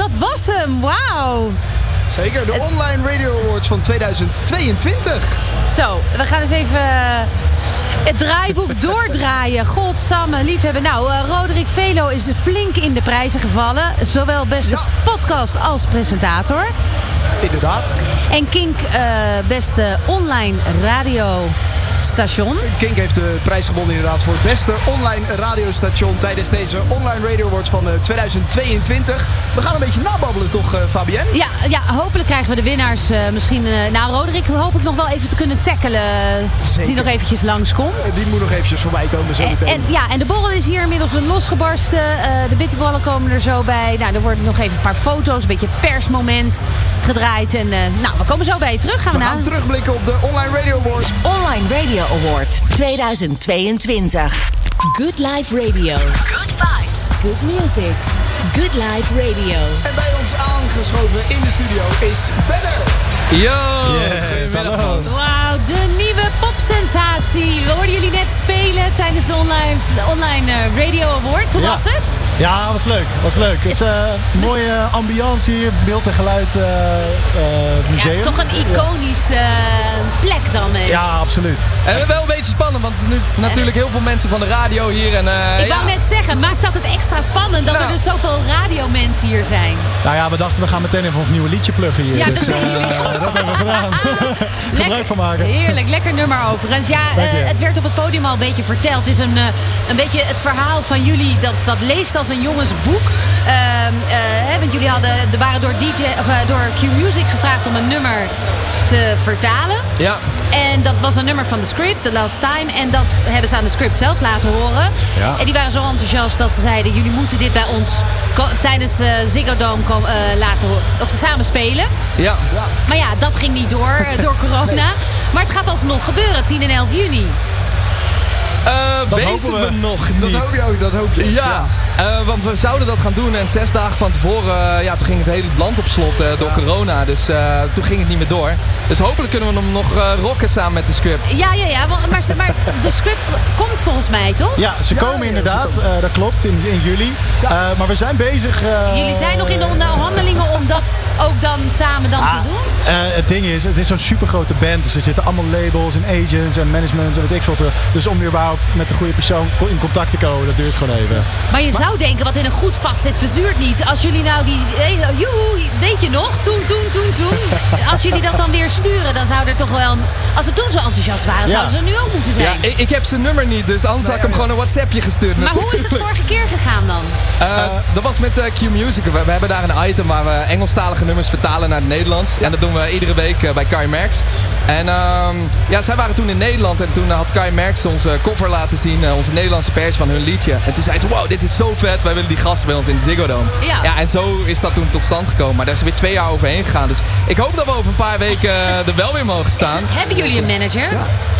dat was hem. Wauw. Zeker, de Online Radio Awards van 2022. Zo, we gaan eens even eh, het draaiboek doordraaien. Godsamme, liefhebben. Nou, uh, Roderick Velo is flink in de prijzen gevallen. Zowel beste Ja. podcast als presentator. Inderdaad. En Kink, eh, beste online radiostation. Kink heeft de prijs gewonnen inderdaad voor het beste online radiostation tijdens deze Online Radio Awards van eh, 2022. We gaan een beetje nababbelen toch, eh, Fabienne? Ja, ja, hopelijk krijgen we de winnaars eh, misschien... eh, nou, Roderick hoop ik nog wel even te kunnen tackelen. Zeker. Die nog eventjes langskomt. Eh, Die moet nog eventjes voorbij komen zo En, meteen. en, ja, en de borrel is hier inmiddels losgebarsten. Eh, de bitterballen komen er zo bij. Nou, er worden nog even een paar foto's, een beetje persmoment gedraaid. En eh, nou, we komen zo bij je terug. Gaan we, We naar. gaan terugblikken op de Online Radio Awards. Online Radio Award 2022. Good Life Radio. Good vibes. Good music. Good Life Radio. En bij ons aangeschoven in de studio is Benner. Yo! Yes, hallo. Wauw, de nieuwe popsensatie. We hoorden jullie net spelen tijdens de online, de online eh, radio awards. Hoe Ja. was het? Ja, was leuk. Was leuk. Het is eh, mooie ambiance hier. Beeld en geluid eh, eh, Ja, museum. het is toch een iconische plek dan. eh. Ja, absoluut. En wel een beetje spannend, want er zijn nu natuurlijk heel veel mensen van de radio hier. En, eh, Ik ja. wou net zeggen, maakt dat het extra spannend dat er Nou. dus zoveel radiomensen hier zijn? Nou ja, we dachten we gaan meteen even ons nieuwe liedje pluggen hier. Ja, dus dat dat hebben we gedaan. Gebruik van maken. Heerlijk, lekker nummer overigens. Ja, eh, het werd op het podium al een beetje verteld. Het is een, eh, een beetje het verhaal van jullie. Dat, dat leest als een jongensboek. Hè, want jullie hadden, er waren door, DJ, of, door Q-Music gevraagd om een nummer te vertalen. Ja. En dat was een nummer van de script, The Last Time. En dat hebben ze aan de script zelf laten horen. Ja. En die waren zo enthousiast dat ze zeiden... jullie moeten dit bij ons tijdens eh Ziggo Dome laten horen. Of samen spelen. Ja. Maar ja, dat ging niet door, door corona. Maar het gaat alsnog gebeuren, 10 en 11 juni. Eh, Dat weten hopen we. we. nog niet. Dat hoop je ook, dat hoop je. Ja, eh, want we zouden dat gaan doen en zes dagen van tevoren, eh, ja, toen ging het hele land op slot eh, door corona. Dus eh, toen ging het niet meer door. Dus hopelijk kunnen we hem nog eh, rocken samen met de script. Ja, ja, ja. want- Maar, maar de script komt volgens mij, toch? Ja, ze Ja, komen ja, ze inderdaad. komen. eh, dat klopt, in, in juli. Eh, maar we zijn bezig... eh, Jullie zijn nog in de onderhandelingen om dat ook dan samen dan te Ah, doen? eh, het ding is, het is zo'n supergrote band. Dus er zitten allemaal labels en agents en managements en weet ik veel. te- Dus om überhaupt met de goede persoon in contact te komen, dat duurt gewoon even. Maar je zou denken, wat in een goed vat zit, verzuurt niet. Als jullie nou die... eh, Joehoe, weet je nog? Toen, toen, toen, toen. Als jullie dat dan weer sturen, dan zou er toch wel... Als ze toen zo enthousiast waren, Ja. zouden ze nu ook moeten Ja, zijn. ik, ik heb zijn nummer niet, dus anders had ik hem gewoon een WhatsAppje gestuurd. Maar hoe is het vorige keer gegaan dan? Eh, dat was met eh, Q-Music. We, we hebben daar een item waar we Engelstalige nummers vertalen naar het Nederlands. En dat doen we iedere week bij Kai Merks. En ehm, ja, zij waren toen in Nederland en toen had Kai Merks onze cover laten zien, onze Nederlandse versie van hun liedje. En toen zei ze, wow, dit is zo vet, wij willen die gasten bij ons in de Ziggo Dome. Ja. en zo is dat toen tot stand gekomen. Maar daar is weer twee jaar overheen gegaan. Dus ik hoop dat we over een paar weken eh, er wel weer mogen staan. Hebben jullie een manager?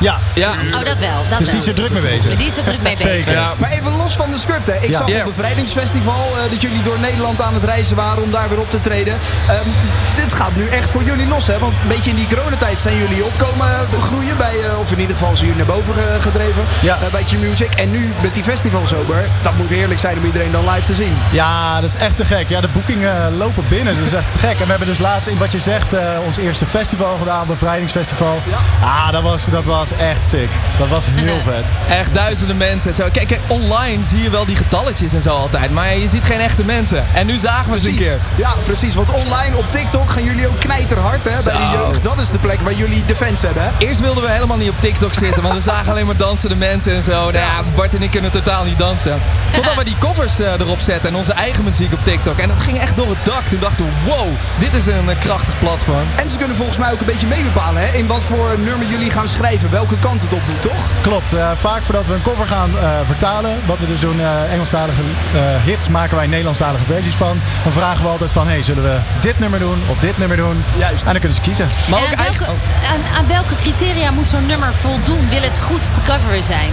Ja, Ja. Oh, dat wel. Dat dus die is er druk mee bezig. Die is er druk mee bezig. Zeker. Ja. Maar even los van de script, hè. Ik Ja. zag Ja. op het Bevrijdingsfestival eh, dat jullie door Nederland aan het reizen waren om daar weer op te treden. Ehm, dit gaat nu echt voor jullie los, hè? Want een beetje in die coronatijd zijn jullie opkomen groeien bij, eh, of in ieder geval zijn jullie naar boven ge- gedreven Ja. bij Q-Music. En nu met die festivalzomer, dat moet heerlijk zijn om iedereen dan live te zien. Ja, dat is echt te gek. Ja, de boekingen lopen binnen. Dat is echt te gek. En we hebben dus laatst, in wat je zegt, eh, ons eerste festival gedaan, Bevrijdingsfestival. Ah, dat was, dat was echt sick. Dat was heel vet. Echt duizenden mensen en zo. Kijk, kijk, online zie je wel die getalletjes en zo altijd. Maar je ziet geen echte mensen. En nu zagen we ze een Precies. keer. Ja, precies. Want online op TikTok gaan jullie ook knijterhard hè, bij de jeugd. Dat is de plek waar jullie de fans hebben. Hè? Eerst wilden we helemaal niet op TikTok zitten, want we zagen alleen maar dansende mensen en zo. Nou ja, Bart en ik kunnen totaal niet dansen. Totdat we die covers eh, erop zetten en onze eigen muziek op TikTok. En dat ging echt door het dak. Toen dachten we, wow, dit is een eh, krachtig platform. En ze kunnen volgens mij ook een beetje meebepalen hè, in wat voor nummer jullie gaan schrijven. Welke kant het op moet, toch? Klopt. eh, vaak voordat we een cover gaan eh, vertalen, wat we dus doen, eh, Engelstalige eh, hits, maken wij Nederlandstalige versies van. Dan vragen we altijd van, hey, zullen we dit nummer doen of dit nummer doen? Juist. En dan kunnen ze kiezen. Maar En ook aan, welke, eigen... oh. aan, aan welke criteria moet zo'n nummer voldoen? Wil het goed te coveren zijn?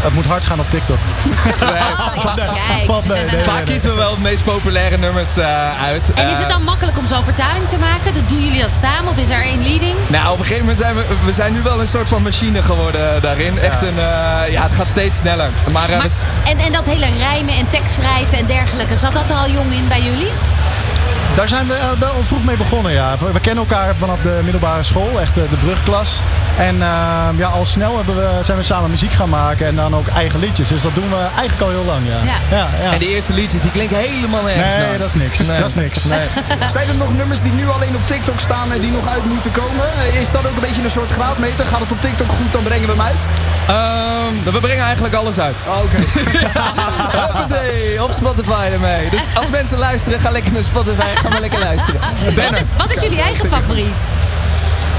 Het moet hard gaan op TikTok. Vaak kiezen we wel de meest populaire nummers eh, uit. En is Eh, het dan makkelijk om zo'n vertaling te maken? Dat doen jullie dat samen of is er één leading? Nou, op een gegeven moment zijn we, we zijn nu wel een soort van machine geworden eh, daarin. Echt een, eh, ja, het gaat steeds sneller. Maar, eh, Maar, we- en, en dat hele rijmen en tekstschrijven en dergelijke, zat dat er al jong in bij jullie? Daar zijn we eh, wel vroeg mee begonnen, ja. We, we kennen elkaar vanaf de middelbare school, echt eh, de brugklas. En eh, ja, al snel hebben we, zijn we samen muziek gaan maken en dan ook eigen liedjes. Dus dat doen we eigenlijk al heel lang, ja. Ja. ja, ja. En die eerste liedjes, die klinken helemaal nergens Nee, naar. dat is niks. Nee. Dat is niks. Nee. Zijn er nog nummers die nu alleen op TikTok staan en die nog uit moeten komen? Is dat ook een beetje een soort graadmeter? Gaat het op TikTok goed, dan brengen we hem uit? Ehm, we brengen eigenlijk alles uit. Oh, Oké. Hoppatee, op Spotify ermee. Dus als mensen luisteren, ga lekker naar Spotify. Ga maar lekker luisteren. Wat is, wat is jullie eigen favoriet?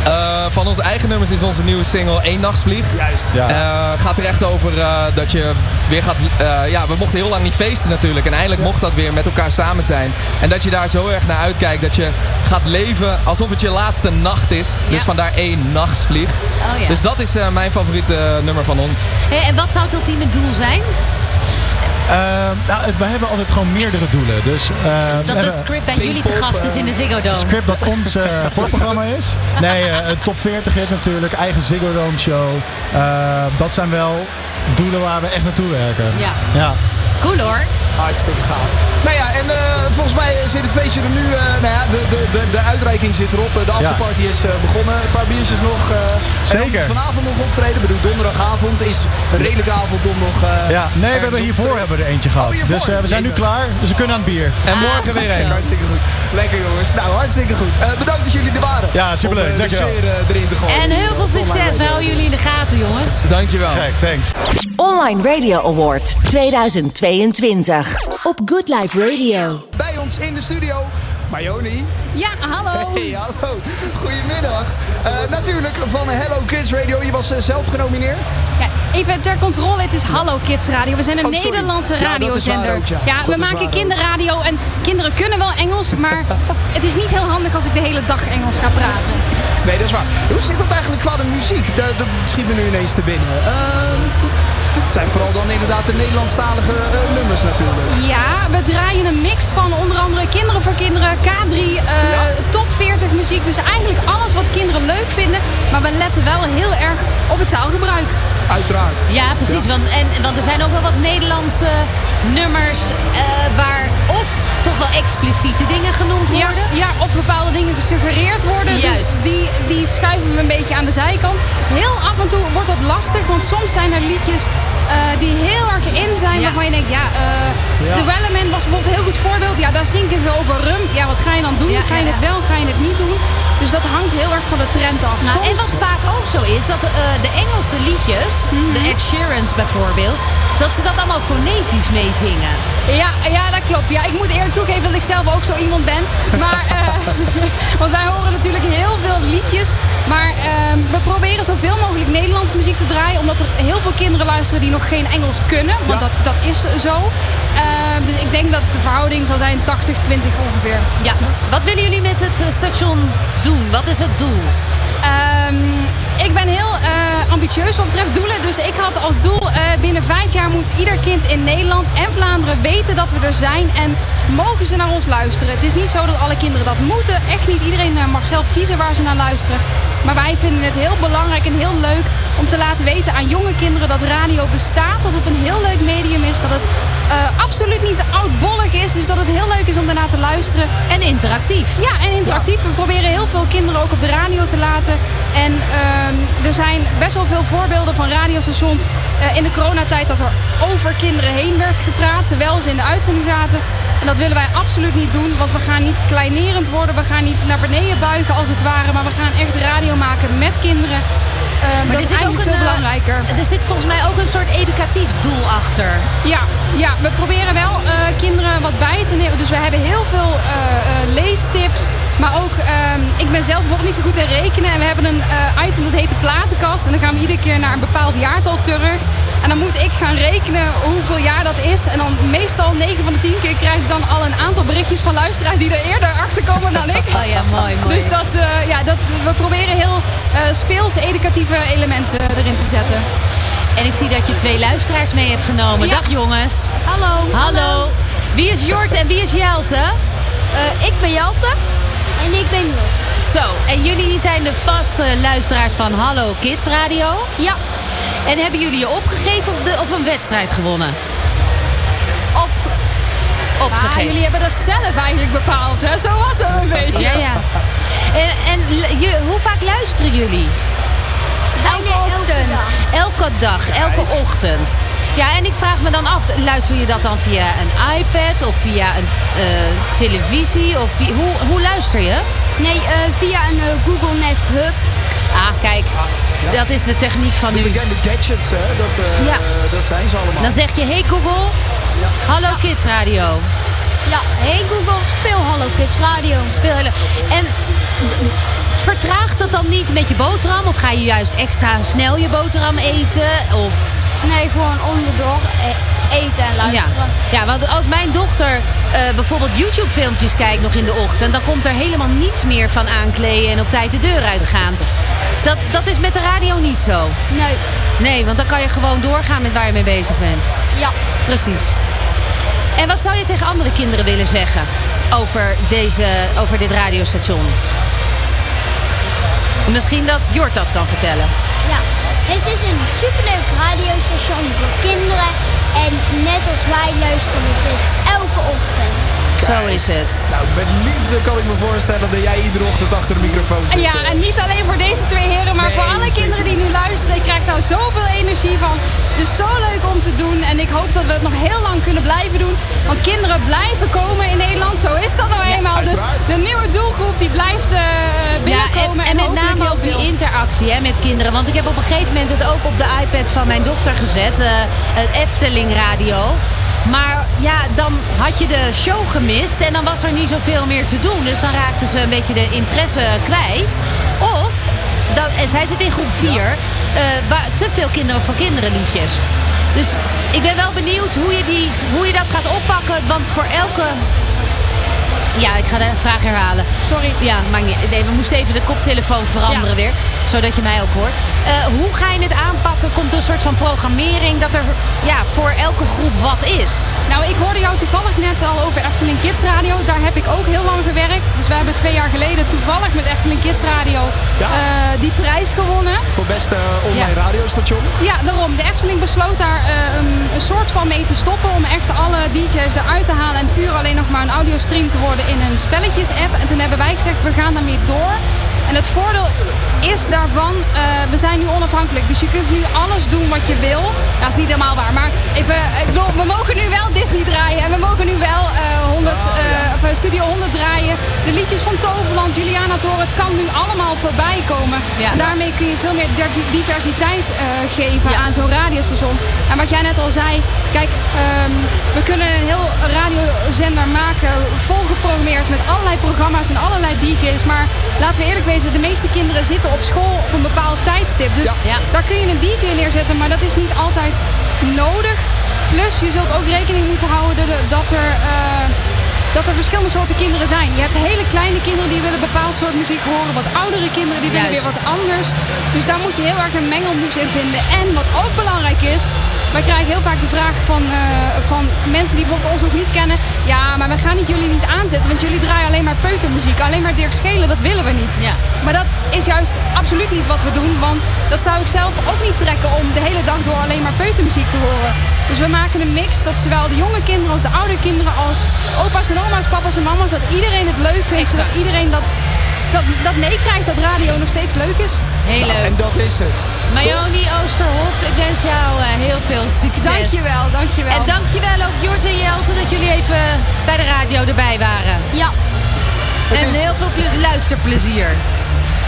Eh, van onze eigen nummers is onze nieuwe single Eén Nachtsvlieg. Juist. Ja. Eh, gaat er echt over eh, dat je weer gaat... eh, ja, we mochten heel lang niet feesten natuurlijk. En eindelijk mocht dat weer met elkaar samen zijn. En dat je daar zo erg naar uitkijkt. Dat je gaat leven alsof het je laatste nacht is. Dus vandaar één nachtsvlieg. Oh ja. Dus dat is eh, mijn favoriete nummer van ons. Hey, en wat zou het ultieme doel zijn? Eh, nou, het- wij hebben altijd gewoon meerdere doelen. Dus, eh, we Dat de script bij jullie te gast is in de Ziggo een Dome. script dat ons eh, voorprogramma is. Nee, eh, top 40 hit natuurlijk, eigen Ziggo Dome show. Eh, dat zijn wel doelen waar we echt naartoe werken. Ja. ja. Cool hoor. Hartstikke gaaf. Nou ja, en eh, volgens mij zit het feestje er nu. eh, nou ja, de, de, de, de uitreiking zit erop. Eh, De afterparty is eh, begonnen. Een paar biertjes nog. eh, Zeker. vanavond nog optreden. Ik bedoel, donderdagavond is een redelijke avond om nog. eh, Ja, nee, we hebben hiervoor hebben we er eentje gehad. Oh, hiervoor? dus eh, we zijn nu klaar, dus we kunnen aan het bier. En Ah, morgen weer één. Hartstikke goed. Lekker jongens. Nou, hartstikke goed. Eh, bedankt dat jullie er waren. Ja, superleuk. Om eh, de Dankjewel. sfeer erin te gooien. En heel veel succes. Wij houden jullie in de gaten, jongens. Dankjewel. Gek, thanks. Online Radio Award 2022. Op Good Life Radio. Bij ons in de studio, Marjoni. Ja, hallo. Hey, hallo. Goedemiddag. Eh, natuurlijk van Hello Kids Radio. Je was eh, zelf genomineerd. Ja, even ter controle, het is Hallo Kids Radio. We zijn een Oh. Nederlandse Ja, dat is waar radiozender. ook, ja. We maken waar ook. kinderradio en kinderen kunnen wel Engels, maar het is niet heel handig als ik de hele dag Engels ga praten. Nee, dat is waar. Hoe zit dat eigenlijk qua de muziek? Dat, dat schiet me nu ineens te binnen. Eh, het zijn vooral dan inderdaad de Nederlandstalige eh, nummers natuurlijk. Ja, we draaien een mix van onder andere Kinderen voor Kinderen, K3, eh, Ja. top 40 muziek. Dus eigenlijk alles wat kinderen leuk vinden, maar we letten wel heel erg op het taalgebruik. Uiteraard. Ja, precies. Want, en, want er zijn ook wel wat Nederlandse nummers eh, waar of toch wel expliciete dingen genoemd worden. ja, of bepaalde dingen gesuggereerd worden. Juist. Dus die, die schuiven we een beetje aan de zijkant. Heel af en toe wordt dat lastig, want soms zijn er liedjes eh, die heel erg in zijn. Ja. Waarvan je denkt, ja, eh Ja. de Wellerman was bijvoorbeeld een heel goed voorbeeld. Ja, daar zinken ze over rum. Ja, wat ga je dan doen? Ja, ga je ja, het wel, ga je het niet doen? Dus dat hangt heel erg van de trend af. Nou, Soms- en wat vaak ook zo is, dat eh, de Engelse liedjes, Mhm. de Ed Sheerans bijvoorbeeld, dat ze dat allemaal fonetisch meezingen. Ja, ja, dat klopt. Ja, ik moet eerlijk toegeven dat ik zelf ook zo iemand ben. Maar, eh, want wij horen natuurlijk heel veel liedjes. Maar eh, we proberen zoveel mogelijk Nederlandse muziek te draaien. Omdat er heel veel kinderen luisteren die nog geen Engels kunnen. Want Ja. dat, dat is zo. Eh, dus ik denk dat de verhouding zal zijn 80-20 ongeveer. Ja. Wat willen jullie met het station doen? Wat is het doel? Ehm, ik ben heel eh, ambitieus wat betreft doelen. Dus ik had als doel eh, binnen vijf jaar moet ieder kind in Nederland en Vlaanderen weten dat we er zijn. En mogen ze naar ons luisteren. Het is niet zo dat alle kinderen dat moeten. Echt niet. Iedereen eh, mag zelf kiezen waar ze naar luisteren. Maar wij vinden het heel belangrijk en heel leuk om te laten weten aan jonge kinderen dat radio bestaat. Dat het een heel leuk medium is. Dat het eh, absoluut niet oudbollig is. Dus dat het heel leuk is om daarna te luisteren. En interactief. Ja, en interactief. We proberen heel veel kinderen ook op de radio te laten. En ehm, er zijn best wel veel voorbeelden van radiostations eh, in de coronatijd dat er over kinderen heen werd gepraat terwijl ze in de uitzending zaten. En dat willen wij absoluut niet doen, want we gaan niet kleinerend worden. We gaan niet naar beneden buigen als het ware, maar we gaan echt radio maken met kinderen. Ehm, dat is eigenlijk veel eh, belangrijker. er zit volgens mij ook een soort educatief doel achter. Ja, ja, we proberen wel eh, kinderen wat bij te nemen. Dus we hebben heel veel eh, eh, leestips. Maar ook, ehm, ik ben zelf bijvoorbeeld niet zo goed in rekenen. En we hebben een eh, item dat heet de platenkast. En dan gaan we iedere keer naar een bepaald jaartal terug. En dan moet ik gaan rekenen hoeveel jaar dat is. En dan meestal 9 van de 10 keer krijg ik dan al een aantal berichtjes van luisteraars die er eerder achter komen dan ik. Oh ja, mooi, mooi. Dus dat, eh, ja, dat, we proberen heel eh speels educatieve elementen erin te zetten. En ik zie dat je twee luisteraars mee hebt genomen. Ja. Dag jongens. Hallo. Hallo. Wie is Jort en wie is Jelte? Eh, ik ben Jalte. En ik ben Jort. Zo, en jullie zijn de vaste luisteraars van Hallo Kids Radio. Ja, En hebben jullie je opgegeven of, de, of een wedstrijd gewonnen? op. Ah, opgegeven. jullie hebben dat zelf eigenlijk bepaald, hè? Zo was het een beetje. Ja, ja. En, en je, hoe vaak luisteren jullie? Elke ochtend. Elke dag, elke ochtend. Ja, en ik vraag me dan af, luister je dat dan via een iPad of via een eh, televisie? Of hoe, hoe luister je? Nee, eh, via een eh, Google Nest Hub. Ah, kijk, dat is de techniek van De nu. bekende gadgets, hè? Dat, eh, Ja. dat zijn ze allemaal. Dan zeg je, hey Google, hallo Kids Radio. Ja, hey Google, speel Hallo Kids Radio. Speel hele... En vertraagt dat dan niet met je boterham? Of ga je juist extra snel je boterham eten? Of... Nee, gewoon onderdoor eh, eten en luisteren. ja, want als mijn dochter eh, bijvoorbeeld YouTube-filmpjes kijkt nog in de ochtend... dan komt er helemaal niets meer van aankleden en op tijd de deur uitgaan. Dat, dat is met de radio niet zo. Nee, Nee, want dan kan je gewoon doorgaan met waar je mee bezig bent. ja. Precies. En wat zou je tegen andere kinderen willen zeggen over, deze, over dit radiostation? Misschien dat Jort dat kan vertellen. Ja, het is een superleuk radiostation voor kinderen. En net als wij luisteren we dit elke ochtend. Zo is het. Nou, met liefde kan ik me voorstellen dat jij iedere ochtend achter de microfoon zit. Ja, en niet alleen voor deze twee heren, maar voor alle zeker. kinderen die nu luisteren. Ik krijg daar zoveel energie van. Het is zo leuk om te doen en ik hoop dat we het nog heel lang kunnen blijven doen. Want kinderen blijven komen in Nederland, zo is dat nou eenmaal. dus de nieuwe doelgroep die blijft eh, binnenkomen. en, en met hopelijk name ook die interactie hè, met kinderen. Want ik heb op een gegeven moment het ook op de iPad van mijn dochter gezet. eh, het Efteling Radio. Maar ja, dan had je de show gemist en dan was er niet zoveel meer te doen. Dus dan raakten ze een beetje de interesse kwijt. Of, dat, en zij zit in groep 4, te veel kinderen voor kinderen liedjes. Dus ik ben wel benieuwd hoe je, die, hoe je dat gaat oppakken. Want voor elke ja, ik ga de vraag herhalen. Sorry. Ja, maakt niet. Nee, we moesten even de koptelefoon veranderen Ja. weer. Zodat je mij ook hoort. Eh, hoe ga je het aanpakken? Komt er een soort van programmering dat er ja, voor elke groep wat is? Nou, ik hoorde jou toevallig net al over Efteling Kids Radio. Daar heb ik ook heel lang gewerkt. Dus we hebben twee jaar geleden toevallig met Efteling Kids Radio Ja. eh, die prijs gewonnen. Voor beste online Ja. radiostation. Ja, daarom. De Efteling besloot daar eh, een, een soort van mee te stoppen. Om echt alle DJ's eruit te halen. En puur alleen nog maar een audiostream te worden in een spelletjes-app. En toen hebben wij gezegd, we gaan daarmee door. En het voordeel is daarvan, eh, we zijn nu onafhankelijk. Dus je kunt nu alles doen wat je wil. Dat is niet helemaal waar. Maar even, ik bedoel, we mogen nu wel Disney draaien. En we mogen nu wel eh 100, eh, of, eh, Studio 100 draaien. De liedjes van Toverland, Juliana Toren. Het kan nu allemaal voorbij komen. Ja. En daarmee kun je veel meer diversiteit eh, geven Ja. aan zo'n radiostation. En wat jij net al zei, kijk, ehm, we kunnen een heel radiozender maken, volgeprogrammeerd met allerlei programma's en allerlei DJ's. Maar laten we eerlijk wezen, de meeste kinderen zitten op school op een bepaald tijdstip. Dus Ja. Daar kun je een DJ neerzetten, maar dat is niet altijd nodig. Plus, je zult ook rekening moeten houden dat- dat er... eh, dat er verschillende soorten kinderen zijn. Je hebt hele kleine kinderen die willen bepaald soort muziek horen. Wat oudere kinderen die willen Juist. weer wat anders. Dus daar moet je heel erg een mengelmoes in vinden. En wat ook belangrijk is, wij krijgen heel vaak de vraag van, eh, van mensen die bijvoorbeeld ons nog niet kennen. Ja, maar we gaan niet jullie niet aanzetten, want jullie draaien alleen maar peutermuziek. Alleen maar Dirk Schelen, dat willen we niet. Ja. Maar dat is juist absoluut niet wat we doen, want dat zou ik zelf ook niet trekken om de hele dag door alleen maar peutermuziek te horen. Dus we maken een mix dat zowel de jonge kinderen als de oude kinderen als opa's en oma's, papa's en mama's, dat iedereen het leuk vindt, Exact. zodat iedereen dat, dat, dat meekrijgt dat radio nog steeds leuk is. Heel Nou, leuk. en dat is het. Mayoni Oosterhof, ik wens jou eh, heel veel succes. Dankjewel, dankjewel. En dankjewel ook Jort en Jelte dat jullie even bij de radio erbij waren. Ja, en is- heel veel ple- luisterplezier.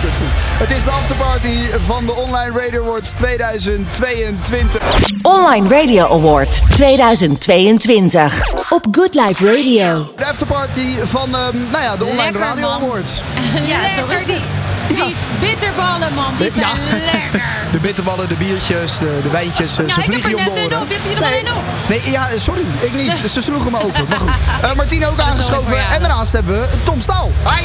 Precies. Het is de afterparty van de Online Radio Awards 2022. Online Radio Award 2022. Op Good Life Radio. De afterparty van ehm, nou ja, de Online Lekker, Radio man. Awards. ja, zo is het. Die bitterballen, man, die zijn lekker. De bitterballen, de biertjes, de, de wijntjes, eh, Ja, ze vliegen je om de oren. op. Heb je er al nee, nee, ja, sorry, ik niet. Ze sloegen me over, maar goed. Eh Martine ook aangeschoven. En daarnaast hebben we Tom Staal. Hi.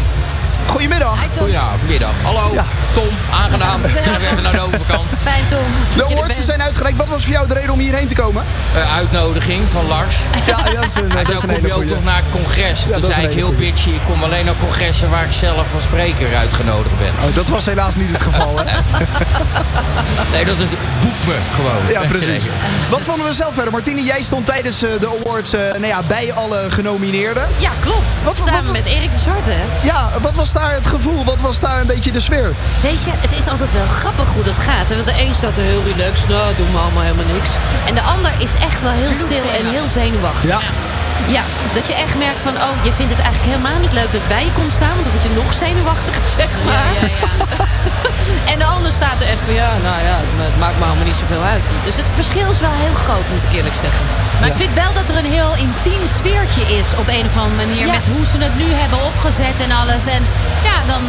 Goedemiddag. Goedemiddag. Hallo. Ja. Tom, aangenaam. We weer even naar de overkant. Fijn, Tom. De dat awards zijn uitgereikt. Wat was voor jou de reden om hierheen te komen? Eh, uitnodiging van Lars. Ja, dat is een, dat is een kom je hele ook goeie. nog naar congres. dat Toen is zei ik heel goeie. bitchy, ik kom alleen naar congressen waar ik zelf als spreker uitgenodigd ben. Oh, dat was helaas niet het geval, hè? Nee, dat is boek me gewoon. Ja, precies. Wat vonden we zelf verder? Martine, jij stond tijdens eh, de awards eh, nou ja, bij alle genomineerden. Ja, klopt. Wat- Samen wat- met Erik de Zwarte. Ja, wat was daar het gevoel? Wat was daar een beetje de sfeer? Weet je, het is altijd wel grappig hoe dat gaat. hè? Want de een staat er heel relaxed, nou, doen we allemaal helemaal niks. En de ander is echt wel heel stil en heel zenuwachtig. Ja. Ja, dat je echt merkt van, oh, je vindt het eigenlijk helemaal niet leuk dat ik bij je kom staan. Want dan word je nog zenuwachtiger, zeg maar. en de ander staat er echt van, ja, nou ja, het, maakt me allemaal niet zoveel uit. Dus het verschil is wel heel groot, moet ik eerlijk zeggen. Maar ik vind wel dat er een heel intiem sfeertje is op een of andere manier. Ja. Met hoe ze het nu hebben opgezet en alles. En ja, dan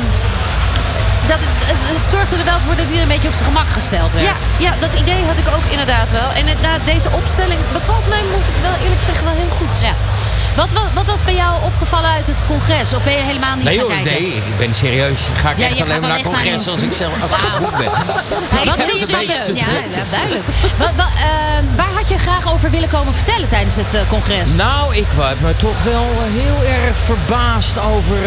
dat, het, het, het zorgde er wel voor dat hij een beetje op zijn gemak gesteld werd. Ja, ja dat idee had ik ook inderdaad wel. En het, nou, deze opstelling bevalt mij, moet ik wel eerlijk zeggen, wel heel goed. Ja. Wat, wat, wat was bij jou opgevallen uit het congres? Of ben je helemaal niet Nee gaan joh, kijken? nee, ik ben serieus. Ga ik Ja, echt alleen maar naar congres als ik zelf als ik geboekt ben. Wat vind je te Ja, duidelijk. Wat, wat, eh, waar had je graag over willen komen vertellen tijdens het eh, congres? Nou, ik was me toch wel eh, heel erg verbaasd over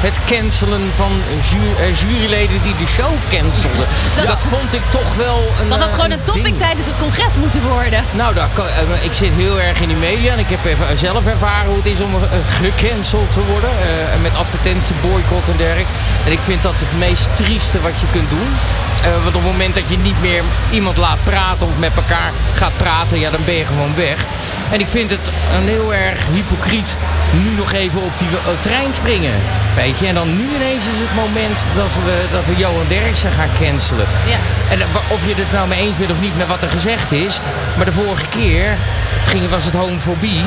het cancelen van ju- juryleden die de show cancelden. Dat, vond ik toch wel een dat had gewoon een topic ding. tijdens het congres moeten worden. Nou, daar ik zit heel erg in die media en ik heb even zelf ervaren hoe het is om eh, gecanceld te worden. eh, en met advertenties, boycott en dergelijke. En ik vind dat het meest trieste wat je kunt doen. Eh, want op het moment dat je niet meer iemand laat praten of met elkaar gaat praten, ja, dan ben je gewoon weg. En ik vind het een heel erg hypocriet nu nog even op die trein springen. Weet je, en dan nu ineens is het moment dat we, dat we Johan Derksen gaan cancelen. Ja. En of je het nou mee eens bent of niet met wat er gezegd is. Maar de vorige keer ging, was het homofobie.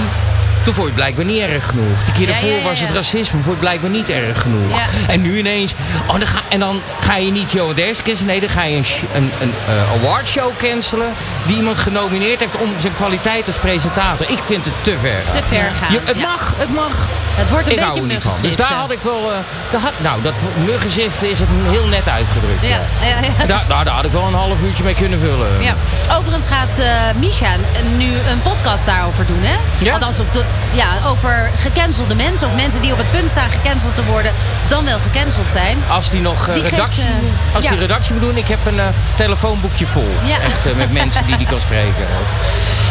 Toen vond je het blijkbaar niet erg genoeg. De keer daarvoor ja, ja, was het racisme. Vond je het blijkbaar niet erg genoeg. En nu ineens... Oh, dan ga, en dan ga je niet Johan cancelen. Nee, dan ga je een, een, een eh, awardshow cancelen. Die iemand genomineerd heeft om zijn kwaliteit als presentator. Ik vind het te ver. Te ver gaan. Het mag, het mag. Het wordt een ik beetje niet van. Dus daar had ik wel... eh, daar had, nou, dat muggenzicht is het heel net uitgedrukt. Ja, ja, ja. Daar, daar, daar had ik wel een half uurtje mee kunnen vullen. Ja. Overigens gaat eh Misha nu een podcast daarover doen, hè? Ja? Althans, op de, ja, over gecancelde mensen. Of mensen die op het punt staan gecanceld te worden, dan wel gecanceld zijn. Als die nog eh, Die geeft, redactie, eh, als die redactie moet doen, ik heb een eh, telefoonboekje vol. Ja. Echt met mensen die die kan spreken.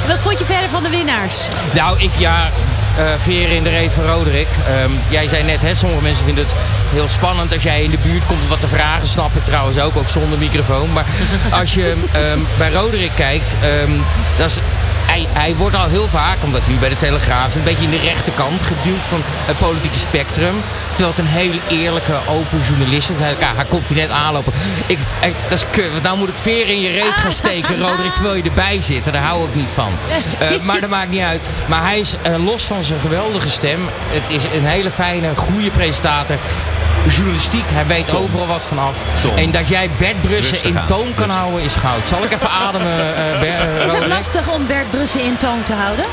Wat vond je verder van de winnaars? Nou, ik ja. veren in de reet van Roderick. Ehm, jij zei net, hè, sommige mensen vinden het heel spannend als jij in de buurt komt om wat te vragen. Snap ik trouwens ook, ook zonder microfoon. Maar als je ehm, bij Roderick kijkt, ehm, dat is, hij, hij wordt al heel vaak, omdat hij nu bij de Telegraaf is, een beetje in de rechterkant geduwd van het politieke spectrum. Terwijl het een heel eerlijke, open journalist is. Hij, hij komt hier net aanlopen. Ik, ik- dat is kut, want nou moet ik veren in je reet gaan steken, Roderick, terwijl je erbij zit. En daar hou ik niet van. Eh, maar dat maakt niet uit. Maar hij is eh, los van zijn geweldige stem. Het is een hele fijne, goede presentator. Journalistiek, hij weet overal wat vanaf. En dat jij Bert Brussen Rustig in toon kan rustig. houden is goud. Zal ik even ademen, Ber- eh, Is het lastig om Bert Brussen in toon te houden?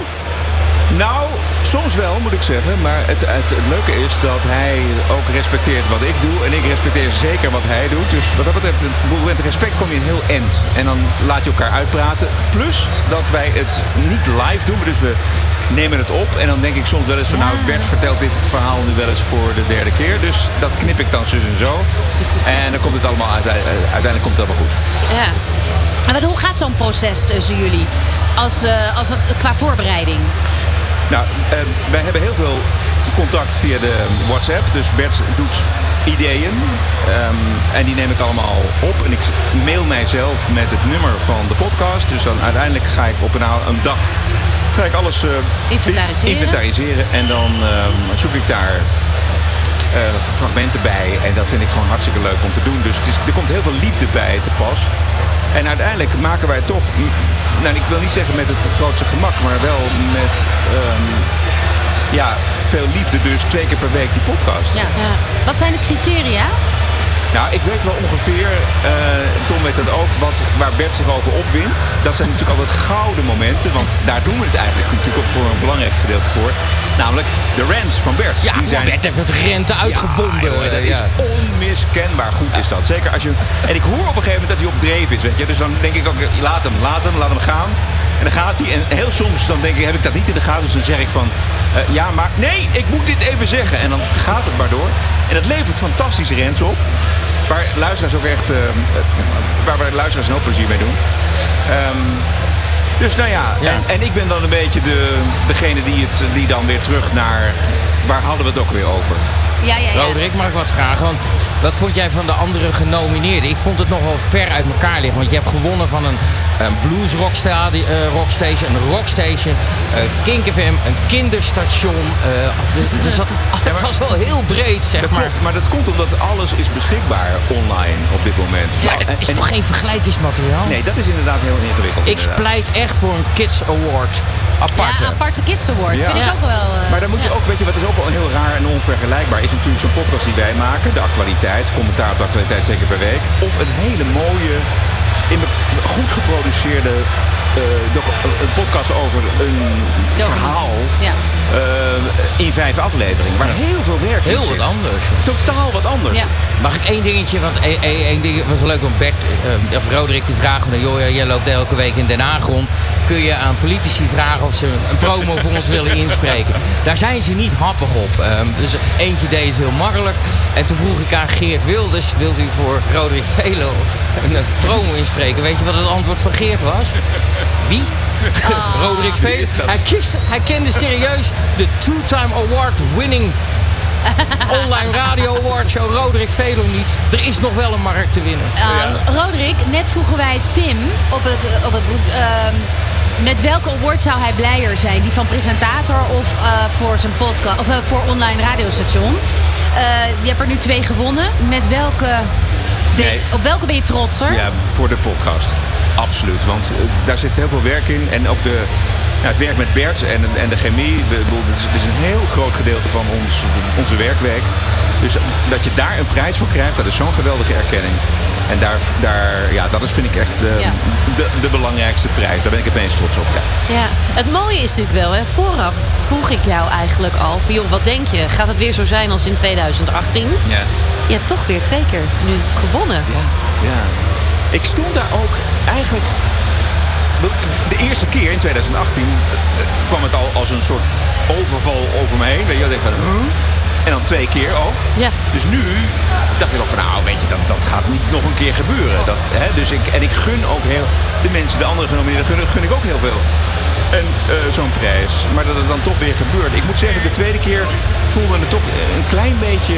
Nou, soms wel moet ik zeggen. Maar het, het, het leuke is dat hij ook respecteert wat ik doe. En ik respecteer zeker wat hij doet. Dus wat dat betreft, met respect kom je een heel end. En dan laat je elkaar uitpraten. Plus dat wij het niet live doen. Dus we nemen het op. En dan denk ik soms wel eens van... Nou, Bert vertelt dit verhaal nu wel eens voor de derde keer. Dus dat knip ik dan zus en zo. En dan komt het allemaal uit, uiteindelijk komt het allemaal goed. Ja. En wat- hoe gaat zo'n proces tussen jullie? Als, eh, als het, qua voorbereiding? Nou, eh, wij hebben heel veel contact via de WhatsApp. Dus Bert doet ideeën. ehm, en die neem ik allemaal op. En ik mail mijzelf met het nummer van de podcast. Dus dan uiteindelijk ga ik op een, dag ga ik alles eh, Inventariseren. inventariseren. En dan ehm, zoek ik daar eh, fragmenten bij. En dat vind ik gewoon hartstikke leuk om te doen. Dus het is, er komt heel veel liefde bij te pas. En uiteindelijk maken wij toch, nou ik wil niet zeggen met het grootste gemak, maar wel met ehm, ja, veel liefde. Dus twee keer per week die podcast. Ja. Wat zijn de criteria? Nou, ik weet wel ongeveer, eh, Tom weet dat ook, wat, waar Bert zich over opwindt. Dat zijn natuurlijk altijd gouden momenten, want daar doen we het eigenlijk natuurlijk ook voor een belangrijk gedeelte voor. Namelijk de Rens van Bert. Ja, Die zijn- Bert heeft het rente uitgevonden. Ja, jongen, dat Ja. is onmiskenbaar goed is dat. Zeker als je... En ik hoor op een gegeven moment dat hij op dreef is, weet je. Dus dan denk ik ook, laat hem, laat hem, laat hem gaan. En dan gaat hij. En heel soms dan denk ik, heb ik dat niet in de gaten. Dus dan zeg ik van, eh, ja, maar nee, ik moet dit even zeggen. En dan gaat het maar door. En dat levert fantastische rens op. Waar luisteraars ook echt, eh, waar, waar luisteraars hoop plezier mee doen. Ehm, dus nou ja, Ja. En, en ik ben dan een beetje de, degene die, het, die dan weer terug naar... Waar hadden we het ook weer over? Ja, ja, ja. Roderick, mag ik wat vragen? Want wat vond jij van de andere genomineerden? Ik vond het nogal ver uit elkaar liggen. Want je hebt gewonnen van een, een blues rockstadi- eh, rockstation, een rockstation, eh Kink FM, een kinderstation. eh, dus dat, het was wel heel breed, zeg Dat maar. klopt, maar dat komt omdat alles is beschikbaar online op dit moment. Ja, En- is en- toch geen vergelijkingsmateriaal? Nee, dat is inderdaad heel ingewikkeld. Ik inderdaad. pleit echt voor een Kids Award. Aparte. Ja, aparte Kids Award. Ja. Vind ik ook wel. eh, Maar dan moet je ook, weet je, wat is ook wel heel raar en onvergelijkbaar is natuurlijk zo'n podcast die wij maken, de actualiteit, commentaar op de actualiteit zeker per week, of een hele mooie, in goed geproduceerde een podcast over een verhaal Ja. eh, in vijf afleveringen, waar heel veel werk in Heel wat anders. Totaal wat anders. Ja. Mag ik één dingetje? Want één, één, ding was leuk. Want Bert, eh, of Roderick vraagt me dan... joh, ja, jij loopt elke week in Den Haag rond. Kun je aan politici vragen of ze een promo voor ons willen inspreken? Daar zijn ze niet happig op. Ehm, dus eentje deed het heel makkelijk. En toen vroeg ik aan Geert Wilders... wilt u voor Roderick Velo een eh, promo inspreken? Weet je wat het antwoord van Geert was? Wie? Roderick Velo. is dat? Hij, kende serieus de two-time award-winning online radio award show Roderick Velo niet. Er is nog wel een markt te winnen. Uh, Roderick, net vroegen wij Tim op het, op het ehm, met welke award zou hij blijer zijn? Die van presentator of eh, voor zijn podcast of eh, voor online radiostation? Eh, je hebt er nu twee gewonnen. Met welke ben- Nee. op welke ben je trotser? Ja, voor de podcast. Absoluut. Want eh, daar zit heel veel werk in. En ook de, ja, het werk met Bert en, en de chemie. Dit is een heel groot gedeelte van ons, onze werkweek. Dus dat je daar een prijs voor krijgt, dat is zo'n geweldige erkenning. En daar, daar, ja, dat is, vind ik echt eh, Ja. de, de belangrijkste prijs. Daar ben ik het meest trots op. Ja. Ja, het mooie is natuurlijk wel, hè, vooraf vroeg ik jou eigenlijk al van joh, wat denk je? Gaat het weer zo zijn als in 2018? Ja. Je hebt toch weer twee keer nu gewonnen. Ja. Ik stond daar ook eigenlijk. De eerste keer in 2018 eh, kwam het al als een soort overval over me heen. Weet je, ik denk van, huh? En dan twee keer ook. Ja. Dus nu dacht ik ook van, nou weet je, dat, dat gaat niet nog een keer gebeuren. Dat, hè, dus ik, en ik gun ook heel, de mensen, de andere genomineerden, gun, gun ik ook heel veel. En eh, zo'n prijs. Maar dat het dan toch weer gebeurt. Ik moet zeggen, de tweede keer voelde het toch een klein beetje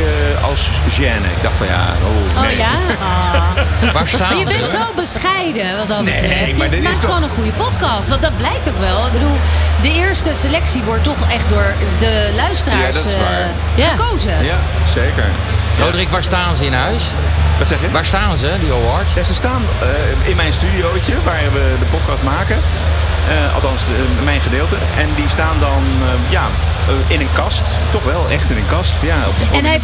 als gêne. Ik dacht van ja, oh Oh nee. ja? Ah. Waar staan Maar je ze? bent zo bescheiden wat dat Nee, betreft. maar je dit is maakt toch- gewoon een goede podcast. Want dat blijkt ook wel. Ik bedoel, de eerste selectie wordt toch echt door de luisteraars Ja, dat is eh, waar. Ja. gekozen. Ja, zeker. Roderick, waar staan ze in huis? Wat zeg je? Waar staan ze, die awards? Ja, ze staan eh, in mijn studiootje waar we de podcast maken. Eh, althans, de- mijn gedeelte. En die staan dan eh, ja, eh, in een kast. Toch wel, echt in een kast. Ja, op En, hij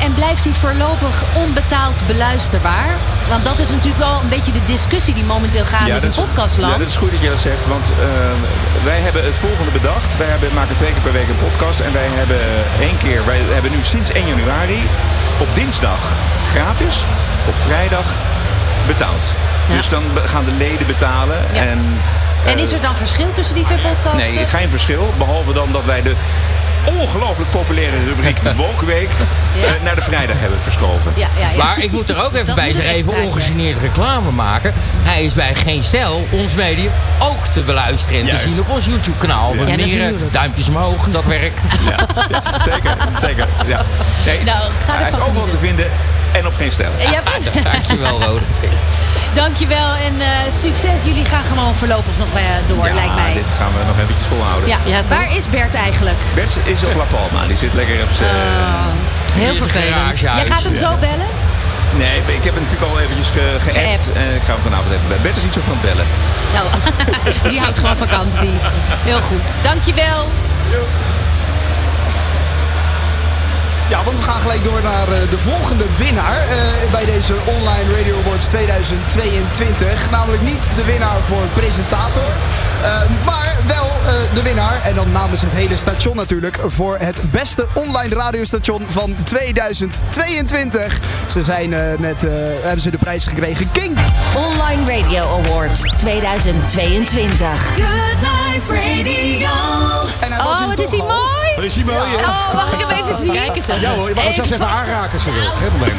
en blijft hij voorlopig onbetaald beluisterbaar? Want dat is natuurlijk wel een beetje de discussie die momenteel gaande is in podcastland. ja, dat is goed dat je dat zegt. Want eh, wij hebben het volgende bedacht. Wij hebben, maken twee keer per week een podcast. En wij hebben één keer, wij hebben nu sinds 1 januari op dinsdag gratis. Op vrijdag betaald. Dus dan gaan de leden betalen. Ja. En, En eh, is er dan verschil tussen die twee podcasts? Nee, geen verschil. Behalve dan dat wij de ongelooflijk populaire rubriek de Wokenweek eh, naar de vrijdag hebben verschoven. Ja, ja, ja. Maar ik moet er ook even Dat bij zeggen, even ongegeneerd reclame maken. Hij is bij Geen Stel, ons medium, ook te beluisteren en te zien op ons YouTube kanaal. Ja. Ja, Ja, natuurlijk. duimpjes omhoog, dat werkt. Ja, ja, zeker, zeker. Ja. Nee, Nou, ga hij is overal te vinden en op geen stel. Ja, precies. Dankjewel, Rode. Dankjewel en eh, succes. Jullie gaan gewoon voorlopig nog eh, door, Ja, lijkt mij. dit gaan we nog eventjes volhouden. Ja. Ja? Waar is Bert eigenlijk? Bert is op La Palma. Die zit lekker op zijn... Oh. Heel vervelend. Jij gaat hem zo bellen? Nee, ik heb hem natuurlijk al eventjes ge- geappt. En ik ga hem vanavond even bellen. Bert is niet zo van bellen. Nou, die houdt gewoon vakantie. Heel goed. Dankjewel. Ja, want we gaan gelijk door naar eh, de volgende winnaar eh, bij deze Online Radio Awards 2022. Namelijk niet de winnaar voor presentator. Eh, maar wel eh, de winnaar, en dan namens het hele station natuurlijk, voor het beste online radiostation van 2022. Ze zijn eh, net, eh, hebben ze de prijs gekregen. Kink! Online Radio Award 2022. Good Life Radio. En hij was Oh, hem wat is hij mooi! Is die mooi, hè? Oh, mag ik hem even zien? Kijk eens. Ja hoor, je mag hem zelfs even aanraken als je wil. Geen probleem.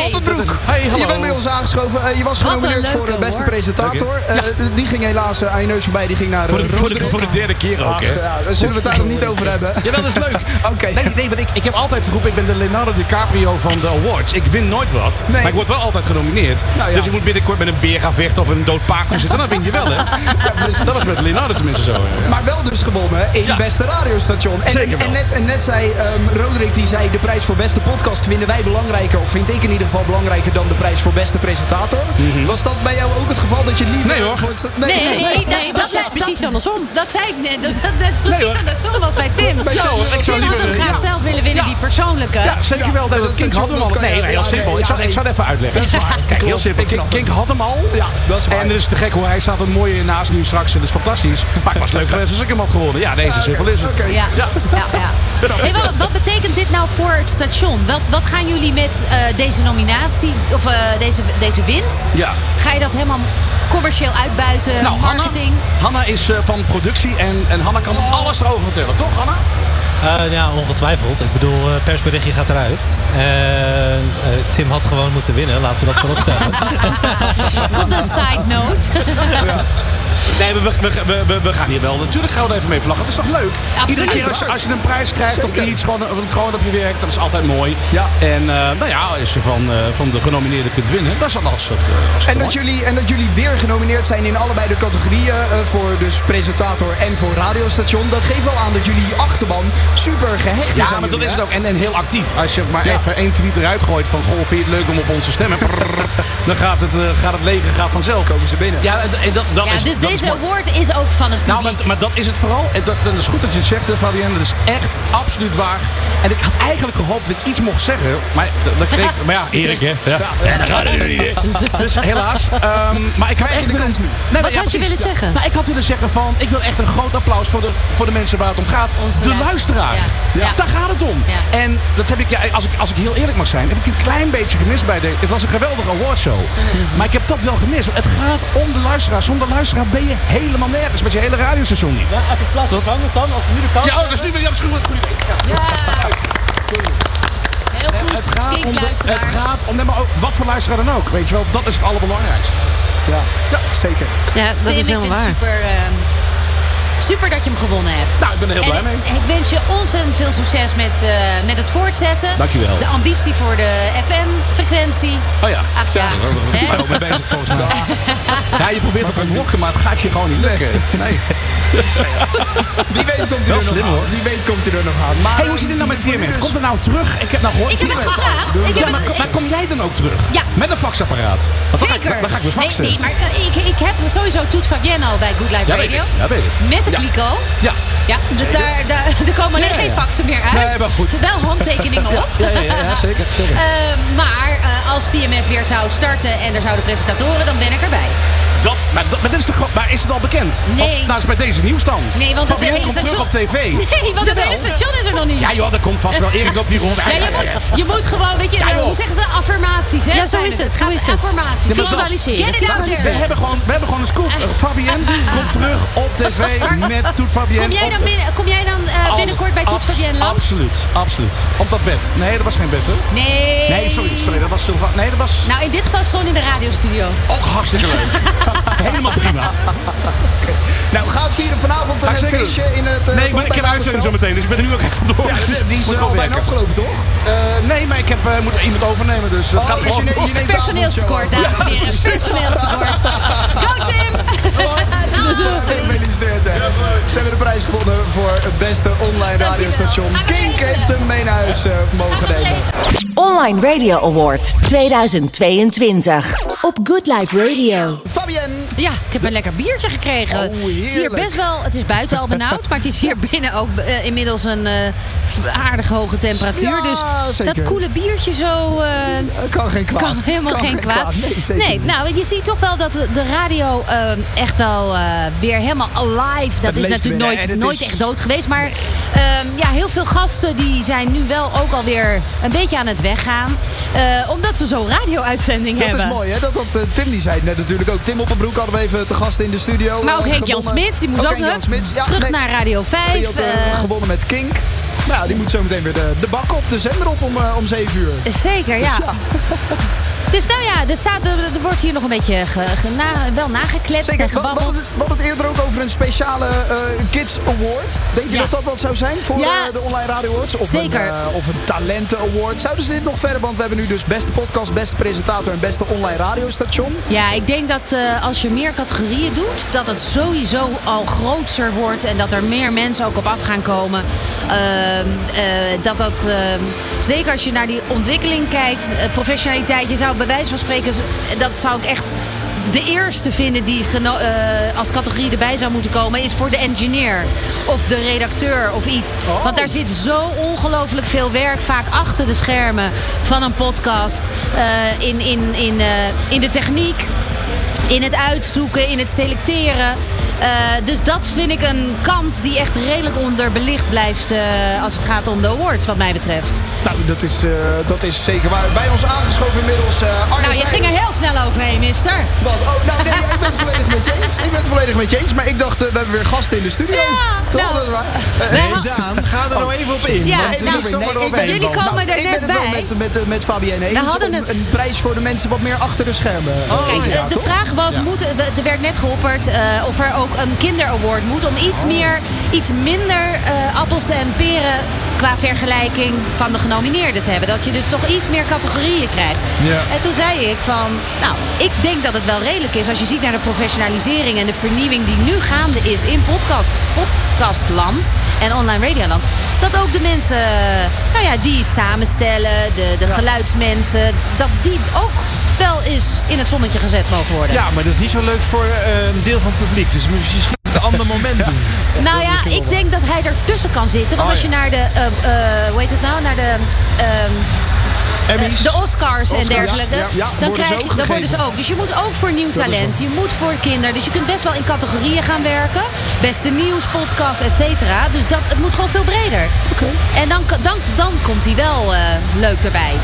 Hey. Oppenbroek, Hey, hallo. je bent bij ons aangeschoven. Eh, je was genomineerd voor de beste award. presentator. Eh, Die ging helaas eh, aan je neus voorbij. Die ging naar Voor de, eh, voor, de, Roderick. voor de derde keer ook, Ach, hè? ja, daar zullen we het daar nog niet over hebben. Ja, dat is leuk. Oké. Nee, nee want ik, ik heb altijd geroepen, ik ben de Leonardo DiCaprio van de awards. Ik win nooit wat, Nee. maar ik word wel altijd genomineerd. Nou ja. Dus ik moet binnenkort met een beer gaan vechten of een dood paard gaan zitten. Dan win je wel, hè? dat was met Leonardo tenminste zo. hè. Maar wel dus gewonnen in Ja. beste radiostation. En, Zeker wel. en, net, en net zei ehm, Roderick, die zei de prijs voor beste podcast vinden wij belangrijker. Of vind ik in ieder geval belangrijker dan de prijs voor beste presentator. Was dat bij jou ook het geval dat je liever... Mhm. Nee, hoor. Voor het sta- Nee, nee, Nee, dat, nee, dat is precies andersom. Dat zei ik net. Dat, dat, dat precies andersom was bij Tim. Bij Ja, Tim hoor, was ik zou liever- hem graag ja. zelf willen winnen, Ja. die persoonlijke. Ja, zeker Ja, wel. Dat, dat Kink had hem al. Nee, heel simpel. nee, ik, zal het even uitleggen. Kijk, heel simpel. Kink, had hem al. Ja, dat is waar. En het is te gek hoe hij staat er mooi naast nu straks. Dat is fantastisch. Maar het was leuk geweest als ik hem had gewonnen. Ja, deze simpel is het. Oké. Ja, ja, ja. Hey, wat, wat betekent dit nou voor het station? Wat, wat gaan jullie met eh, deze nominatie, of eh, deze, deze winst? Ja. Ga je dat helemaal commercieel uitbuiten, Nou, Hanna, marketing? Hanna is eh, van productie en, en Hanna kan alles erover vertellen, toch Hanna? Eh, ja, ongetwijfeld. Ik bedoel, eh, persberichtje gaat eruit. Eh, Tim had gewoon moeten winnen, laten we dat gewoon opstellen. Komt een side note. Nee, we, we, we, we, we gaan hier wel. Natuurlijk gaan we er even mee vlaggen. Het is toch leuk? Absoluut. Iedere keer als, je- als je een prijs krijgt of iets, gewoon, of een kroon op je werk, dat is altijd mooi. Ja. En eh, nou ja, als je van, eh, van de genomineerden kunt winnen, dat is dan als het. En dat, jullie, en dat jullie weer genomineerd zijn in allebei de categorieën. eh, voor dus presentator en voor radiostation. Dat geeft wel aan dat jullie achterban super gehecht is Ja, aan maar dat is het ook. En, en heel actief. Als je maar Ja. even één tweet eruit gooit van... Goh, vind je het leuk om op onze stemmen? Dan gaat het, eh, gaat het leger gaat vanzelf. Komen ze binnen. Ja, en, en dat, dat Ja, is, dus deze award is ook van het Nou, publiek. maar, maar dat is het vooral. En dat, dat is goed dat je het zegt, Fabienne. Dat is echt absoluut waar. En ik had eigenlijk gehoopt dat ik iets mocht zeggen. Maar dat, dat kreeg... maar ja, Erik, hè. Ja. En dat gaat er niet. Dus helaas. Ehm, maar ik had echt de willen... kans nu. Nee, Wat maar had je willen zeggen? Nou, ik had willen zeggen van... Ik wil echt een groot applaus voor de, voor de mensen waar het om gaat. Onze de lu- luisteraar. Ja. Ja. Daar gaat het om. Ja. En dat heb ik, ja, als, ik, als ik heel eerlijk mag zijn, heb ik een klein beetje gemist bij de... Het was een geweldige awardshow. Maar ik heb dat wel gemist. Het gaat om de luisteraar. Zonder luisteraar ben je helemaal nergens. Met je hele radiostation niet. even plaats vervangen dan, als we nu de kans Ja, oh, dat is nu weer... Ja, een goede idee. Ja. Heel goed, Het gaat, om de, het gaat om... Nee, maar ook, wat voor luisteraar dan ook. Weet je wel, dat is het allerbelangrijkste. Ja, ja zeker. Ja, dat Tim, is helemaal waar. super, ehm, super dat je hem gewonnen hebt. Nou, ik ben er heel blij mee. Ik, ik wens je ontzettend veel succes met, eh, met het voortzetten. Dankjewel. De ambitie voor de FM-frequentie. Oh ja. Ach ja. Daar ben Hè? ik ook mee bezig volgens mij. Ja, je probeert het te ontlokken, maar het gaat je gewoon niet lukken. Nee. Wie weet komt hij er nog slim, aan. hoor. Wie weet komt hij er nog aan. Maar, Hey, hoe zit het nou met TMF? Komt er nou terug? Ik heb nou gehoord... Ik heb het gevraagd. Doe- Ik heb ja, maar, kom- maar kom jij dan ook terug? Ja. Met een faxapparaat? Want dan ga ik- Zeker. Dan ga ik weer faxen. Nee, nee maar eh, ik, ik heb sowieso Toet Fabienne al bij Good Life Ja, weet Radio. ik. Ja, weet ik. Met Ja. Ja. Dus daar, daar, er komen alleen geen faxen meer uit. Nee, maar goed. Wel handtekeningen op. Ja, ja, ja, ja, zeker. zeker. Eh, maar eh, als TMF weer zou starten en er zouden presentatoren, dan ben ik erbij. Dat, maar, dat, maar, dit is toch, gewoon- maar is het al bekend? Nee. Of, nou, is bij deze nieuws dan. Nee, want het Fabienne hele komt terug op tv. Nee, want het Jawel. hele station is er nog niet. Ja joh, dat komt vast wel. Erik loopt hier rond. Ja, je, moet, je moet gewoon, weet je, Ja, eh, hoe zeggen ze, affirmaties, hè? Ja, zo is het. het, zo is het. Affirmaties. Ja, maar dat- Visualiseren. Get it out We hebben, gewoon, we hebben gewoon een scoop. Fabienne komt terug op tv met Toet Fabienne. Kom jij op dan, binnen, kom jij dan eh, binnenkort bij Toet Fabienne langs? Absoluut, absoluut. Op dat bed. Nee, dat was geen bed, hè? Nee. Nee, sorry, sorry. Dat was Sylva. Nee, dat was Nou, in dit geval is het gewoon in de radiostudio. ook hartstikke leuk. Helemaal prima. Nou, gaat vieren vanavond een zeker feestje in het... eh, Nee, maar ik heb uitzending zo meteen, dus ik ben er nu ook echt vandoor. Ja, die is Moet al wel bijna werken. afgelopen, toch? Eh, nee, maar ik heb, eh, moet iemand overnemen, dus het Oh, gaat dus je gewoon je neemt de Personeelstekort, dames en heren. Personeelstekort. Go Tim! Gefeliciteerd, hè. Ze hebben de prijs gewonnen voor het beste online radiostation. Kink heeft hem mee naar huis eh, mogen nemen. Online Radio Award 2022. op Good Life Radio. Fabienne. Ja, ik heb een lekker biertje gekregen. Oh, het is hier best wel, het is buiten al benauwd, maar het is hier binnen ook eh, inmiddels een eh, aardig hoge temperatuur. Ja, dus zeker. dat koele biertje zo... eh, kan geen kwaad. Kan helemaal Kan geen geen kwaad. kwaad. Nee, zeker niet. nou, je ziet toch wel dat de radio echt wel eh, weer helemaal alive. Dat Het is natuurlijk nooit, nooit is- echt dood geweest. Maar ehm, ja, heel veel gasten die zijn nu wel ook alweer een beetje aan het weggaan. eh, omdat ze zo'n radio-uitzending Dat hebben. is mooi, hè? Dat, dat, eh, Tim die zei net natuurlijk ook. Tim Oppenbroek hadden we even te gast in de studio. Maar ook eh, Henk Jan. Smits, die moest ook, Henk Jan hup, Smits. Ja, terug nee, naar Radio 5. Die had eh, eh, gewonnen met Kink. Nou ja, die moet zo meteen weer de, de bak op, de zender op om, eh, om 7 uur. Zeker, ja. Dus nou ja, er, staat, er, wordt hier nog een beetje ge- ge- na- wel nagekletst Zeker, en gebabbeld. hadden het- we hadden het eerder ook over een speciale eh, Kids Award. Denk je Ja. dat dat wat zou zijn voor Ja. eh, de Online Radio Awards? Of Zeker. Een, eh, of een Talenten Award. Zouden ze dit nog verder? Want we hebben nu dus beste podcast, beste presentator en beste online radiostation. Ja, ik denk dat als je meer categorieën doet, dat het sowieso al groter wordt en dat er meer mensen ook op af gaan komen. Ehm, eh, dat dat, ehm, zeker als je naar die ontwikkeling kijkt, professionaliteit, je zou bij wijze van spreken, dat zou ik echt de eerste vinden die eh, als categorie erbij zou moeten komen, is voor de engineer of de redacteur of iets. Want daar zit zo ongelooflijk veel werk vaak achter de schermen van een podcast. eh, in, in, in, eh, in de techniek, in het uitzoeken, in het selecteren. Eh, dus dat vind ik een kant die echt redelijk onderbelicht blijft eh, als het gaat om de awards, wat mij betreft. Nou, dat is, eh, dat is zeker waar. Bij ons aangeschoven inmiddels eh Arne Nou, je ging er heel snel overheen, mister. Wat? Oh, nou nee, ik ben het volledig met je eens. Ik ben het volledig met je eens. Maar ik dacht, we hebben weer gasten in de studio. Toch? nou, dat is waar. Nee, Daan, ga er nou even op in. Ja, want nou, niet zomaar ik ben- jullie komen er ik net ben het wel bij. met, met, met Fabienne eens. We hadden om het- Een prijs voor de mensen wat meer achter de schermen. Kijk, ja, de vraag was, Ja. moet, we- er werd net geopperd eh, of er ook een kinderaward moet. Om iets meer, iets minder eh, appels en peren qua vergelijking van de genomineerden te hebben. Dat je dus toch iets meer categorieën krijgt. Ja. En toen zei ik van, nou, ik denk dat het wel redelijk is als je ziet naar de professionalisering en de vernieuwing die nu gaande is in podcast, podcastland en online radioland. Dat ook de mensen, nou ja, die het samenstellen, de, de geluidsmensen, dat die ook wel eens in het zonnetje gezet mogen worden. Ja, maar dat is niet zo leuk voor eh, een deel van het publiek. Dus moet je misschien een ander moment doen. Nou ja, ik denk dat hij ertussen kan zitten. Want Oh, als je ja. naar de, eh, eh, hoe heet het nou, naar de... ehm, Emmys. de Oscars en dergelijke. ja, ja, dan, krijg je, dan worden ze ook. Dus je moet ook voor nieuw talent. Je moet voor kinderen. Dus je kunt best wel in categorieën gaan werken. Beste nieuws, podcast, et cetera. Dus dat, het moet gewoon veel breder. En dan, dan, dan komt hij wel eh, leuk erbij.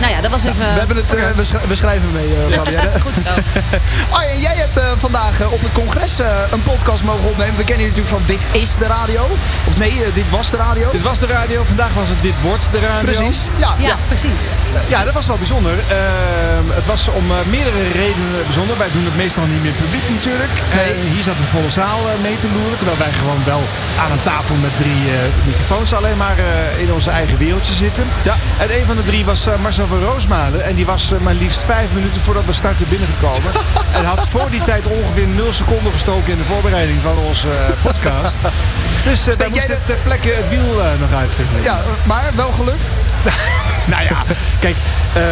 Nou ja, dat was even... We, hebben het, eh, we, schri- we schrijven mee, eh Fabienne. Goed zo. Arjen, jij hebt eh, vandaag op het congres eh, een podcast mogen opnemen. We kennen je natuurlijk van Dit is de radio. Of nee, Dit was de radio. Dit was de radio, vandaag was het Dit wordt de radio. Precies. Ja, Ja, ja. precies. Ja, dat was wel bijzonder. Ehm, het was om eh, meerdere redenen bijzonder. Wij doen het meestal niet meer publiek natuurlijk. Nee. Eh, hier zat een volle zaal mee te loeren. Terwijl wij gewoon wel aan een tafel met drie eh, microfoons alleen maar eh, in onze eigen wereldje zitten. Ja. En een van de drie was eh, Marcel van Roosmalen. En die was eh, maar liefst vijf minuten voordat we starten binnengekomen. en had voor die tijd ongeveer nul seconden gestoken in de voorbereiding van onze eh, podcast. Dus uh, wij jij moesten de- ter plekke het wiel eh, nog uitvinden. Ja, eh, maar wel gelukt. Nou ja, kijk, eh,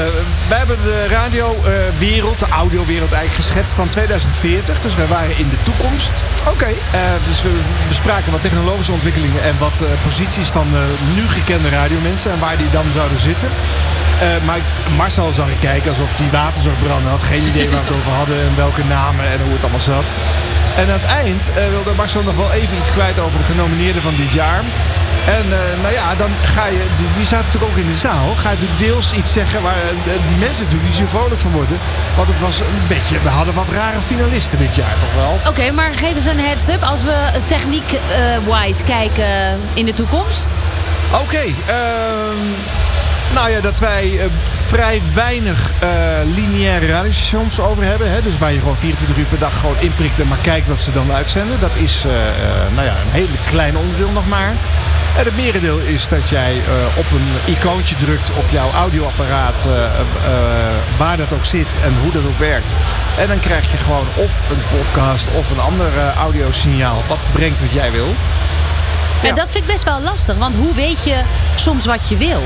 wij hebben de radiowereld, de audiowereld eigenlijk geschetst van 2040. Dus wij waren in de toekomst. Oké. Eh, dus we bespraken wat technologische ontwikkelingen en wat eh, posities van eh, nu gekende radiomensen en waar die dan zouden zitten. Eh, maar Marcel zag ik kijken alsof hij water zou branden. Had geen idee waar we het over hadden en welke namen en hoe het allemaal zat. En aan het eind eh, wilde Marcel nog wel even iets kwijt over de genomineerden van dit jaar. En eh, nou ja, dan ga je, die, die zaten natuurlijk ook in de zaal. Ga je natuurlijk deels iets zeggen waar die mensen natuurlijk niet zo vrolijk van worden. Want het was een beetje, we hadden wat rare finalisten dit jaar toch wel. Oké, maar geef eens een heads-up als we techniek-wise kijken in de toekomst. Oké, ehm, nou ja, dat wij eh, vrij weinig eh, lineaire radiostations over hebben. Hè? Dus waar je gewoon 24 uur per dag gewoon inprikt en maar kijkt wat ze dan uitzenden. Dat is eh, nou ja, een hele klein onderdeel nog maar. En het merendeel is dat jij op een icoontje drukt op jouw audioapparaat, waar dat ook zit en hoe dat ook werkt. En dan krijg je gewoon of een podcast of een ander audiosignaal wat brengt wat jij wil. En dat vind ik best wel lastig, want hoe weet je soms wat je wil?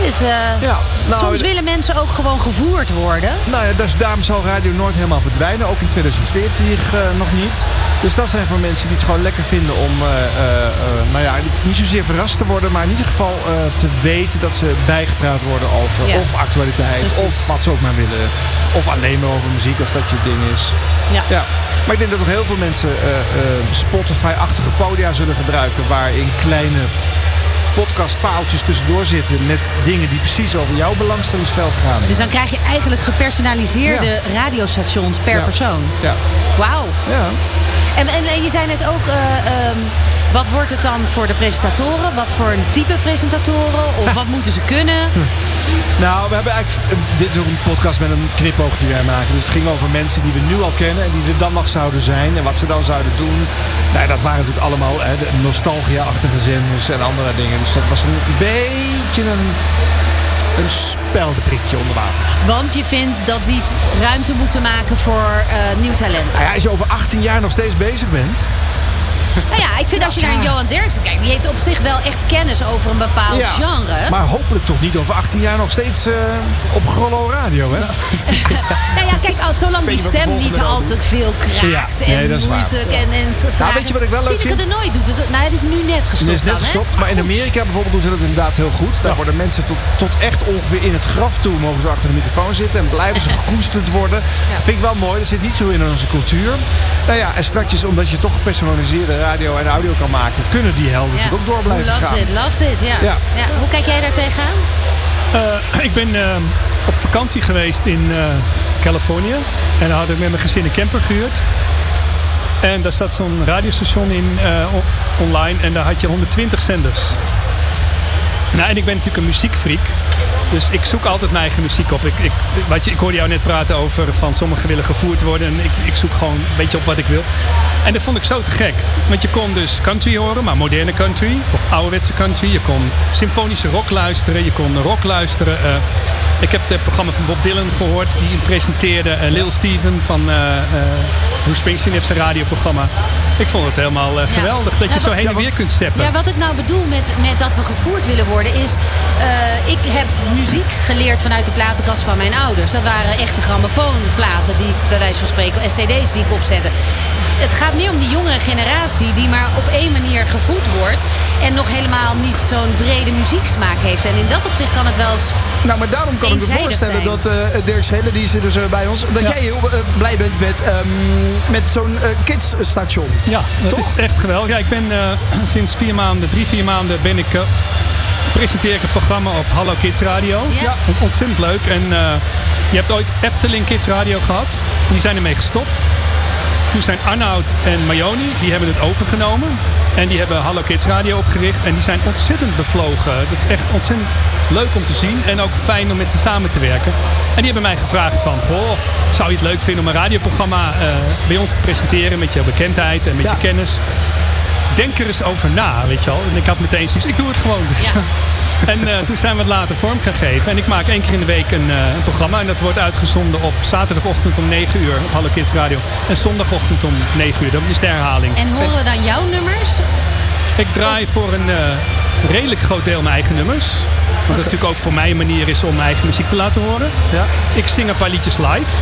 Is, eh, Ja, nou, soms de- willen mensen ook gewoon gevoerd worden. Nou ja, dus daarom zal radio nooit helemaal verdwijnen. Ook in 2014 eh, nog niet. Dus dat zijn voor mensen die het gewoon lekker vinden om, eh, eh, eh, nou ja, niet- zozeer verrast te worden, maar in ieder geval eh, te weten dat ze bijgepraat worden over Ja. of actualiteit, Precies. of wat ze ook maar willen. Of alleen maar over muziek als dat je ding is. Ja. ja. Maar ik denk dat nog heel veel mensen eh, eh, Spotify-achtige podia zullen gebruiken waarin kleine podcastfaaltjes tussendoor zitten met dingen die precies over jouw belangstellingsveld gaan. Dus dan krijg je eigenlijk gepersonaliseerde radiostations per Ja. persoon. Ja. Wauw. Ja. En, en, en je zei net ook, eh, ehm, wat wordt het dan voor de presentatoren? Wat voor een type presentatoren? Of wat moeten ze kunnen? Nou, we hebben eigenlijk. Dit is ook een podcast met een knipoog die wij maken. Dus het ging over mensen die we nu al kennen en die er dan nog zouden zijn. En wat ze dan zouden doen. Nou, dat waren natuurlijk allemaal hè, de nostalgia-achtige zenders en andere dingen. Dus dat was een beetje een, een speldenprikje onder water. Want je vindt dat die ruimte moeten maken voor eh, nieuw talent. Nou ja, als je over 18 jaar nog steeds bezig bent. Nou ja, ik vind als je naar Johan Derksen kijkt, die heeft op zich wel echt kennis over een bepaald Ja, genre. Maar hopelijk toch niet over 18 jaar nog steeds eh, op Grollo Radio, hè? Nou ja, kijk, als, zolang die stem niet altijd veel kraakt Ja, nee, en waar. moeilijk en, en te traag weet je wat ik wel leuk vind? Nooit doet het. Nou, het is nu net gestopt Het is net dan, gestopt, maar in Amerika bijvoorbeeld doen ze dat inderdaad heel goed. Daar worden mensen tot, tot echt ongeveer in het graf toe mogen ze achter de microfoon zitten en blijven ze gekoesterd worden. Vind ik wel mooi, dat zit niet zo in onze cultuur. Nou ja, en straks omdat je toch gepersonaliseerde radio en audio kan maken, kunnen die helden natuurlijk ook door blijven Loves gaan. it, loves it, ja. Ja. Ja, Hoe kijk jij daar tegenaan? Eh, ik ben eh, op vakantie geweest in eh, Californië. En daar had ik met mijn gezin een camper gehuurd. En daar zat zo'n radiostation in eh, online. En daar had je 120 zenders. Nou, en ik ben natuurlijk een muziekfreak. Dus ik zoek altijd mijn eigen muziek op. Ik, ik, wat je, ik hoorde jou net praten over van sommigen willen gevoerd worden. En ik, ik zoek gewoon een beetje op wat ik wil. En dat vond ik zo te gek. Want je kon dus country horen, maar moderne country. Of ouderwetse country. Je kon symfonische rock luisteren. Je kon rock luisteren. Eh, ik heb het programma van Bob Dylan gehoord. Die hem presenteerde. eh, Lil Steven van eh, Bruce Springsteen heeft zijn radioprogramma. Ik vond het helemaal Ja. geweldig. Dat je Ja, zo heen en weer kunt steppen. Ja, wat ik nou bedoel met, met dat we gevoerd willen worden is... ik heb muziek geleerd vanuit de platenkast van mijn ouders. Dat waren echte grammofoonplaten die ik bij wijze van spreken... SCD's die ik opzette. Het gaat meer om die jongere generatie die maar op één manier gevoed wordt... en nog helemaal niet zo'n brede muzieksmaak heeft. En in dat opzicht kan het wel eens Nou, maar daarom kan ik me voorstellen zijn. dat eh Dirk Schelen, die zit dus bij ons, dat Ja. jij heel eh, blij bent met, ehm, met zo'n kidsstation. Ja, dat Toch? is echt geweldig. Ja, ik ben eh, sinds vier maanden, drie, vier maanden ben ik... presenteer ik een programma op Hallo Kids Radio. Ja. Dat is ontzettend leuk. En eh, je hebt ooit Efteling Kids Radio gehad. Die zijn ermee gestopt. Toen zijn Arnoud en Mayoni, die hebben het overgenomen. En die hebben Hallo Kids Radio opgericht. En die zijn ontzettend bevlogen. Dat is echt ontzettend leuk om te zien. En ook fijn om met ze samen te werken. En die hebben mij gevraagd van... Goh, zou je het leuk vinden om een radioprogramma eh, bij ons te presenteren... met jouw bekendheid en met je kennis? Denk er eens over na, weet je wel. En ik had meteen zoiets, ik doe het gewoon. En eh, toen zijn we het later vorm gaan geven. En ik maak één keer in de week een, eh, een programma. En dat wordt uitgezonden op zaterdagochtend om 9 uur op Hallo Kids Radio. En zondagochtend om 9 uur. Dat is de herhaling. En horen we dan jouw nummers? Ik draai voor een eh, redelijk groot deel mijn eigen nummers. Want dat natuurlijk ook voor mij een manier is om mijn eigen muziek te laten horen. Ik zing een paar liedjes live.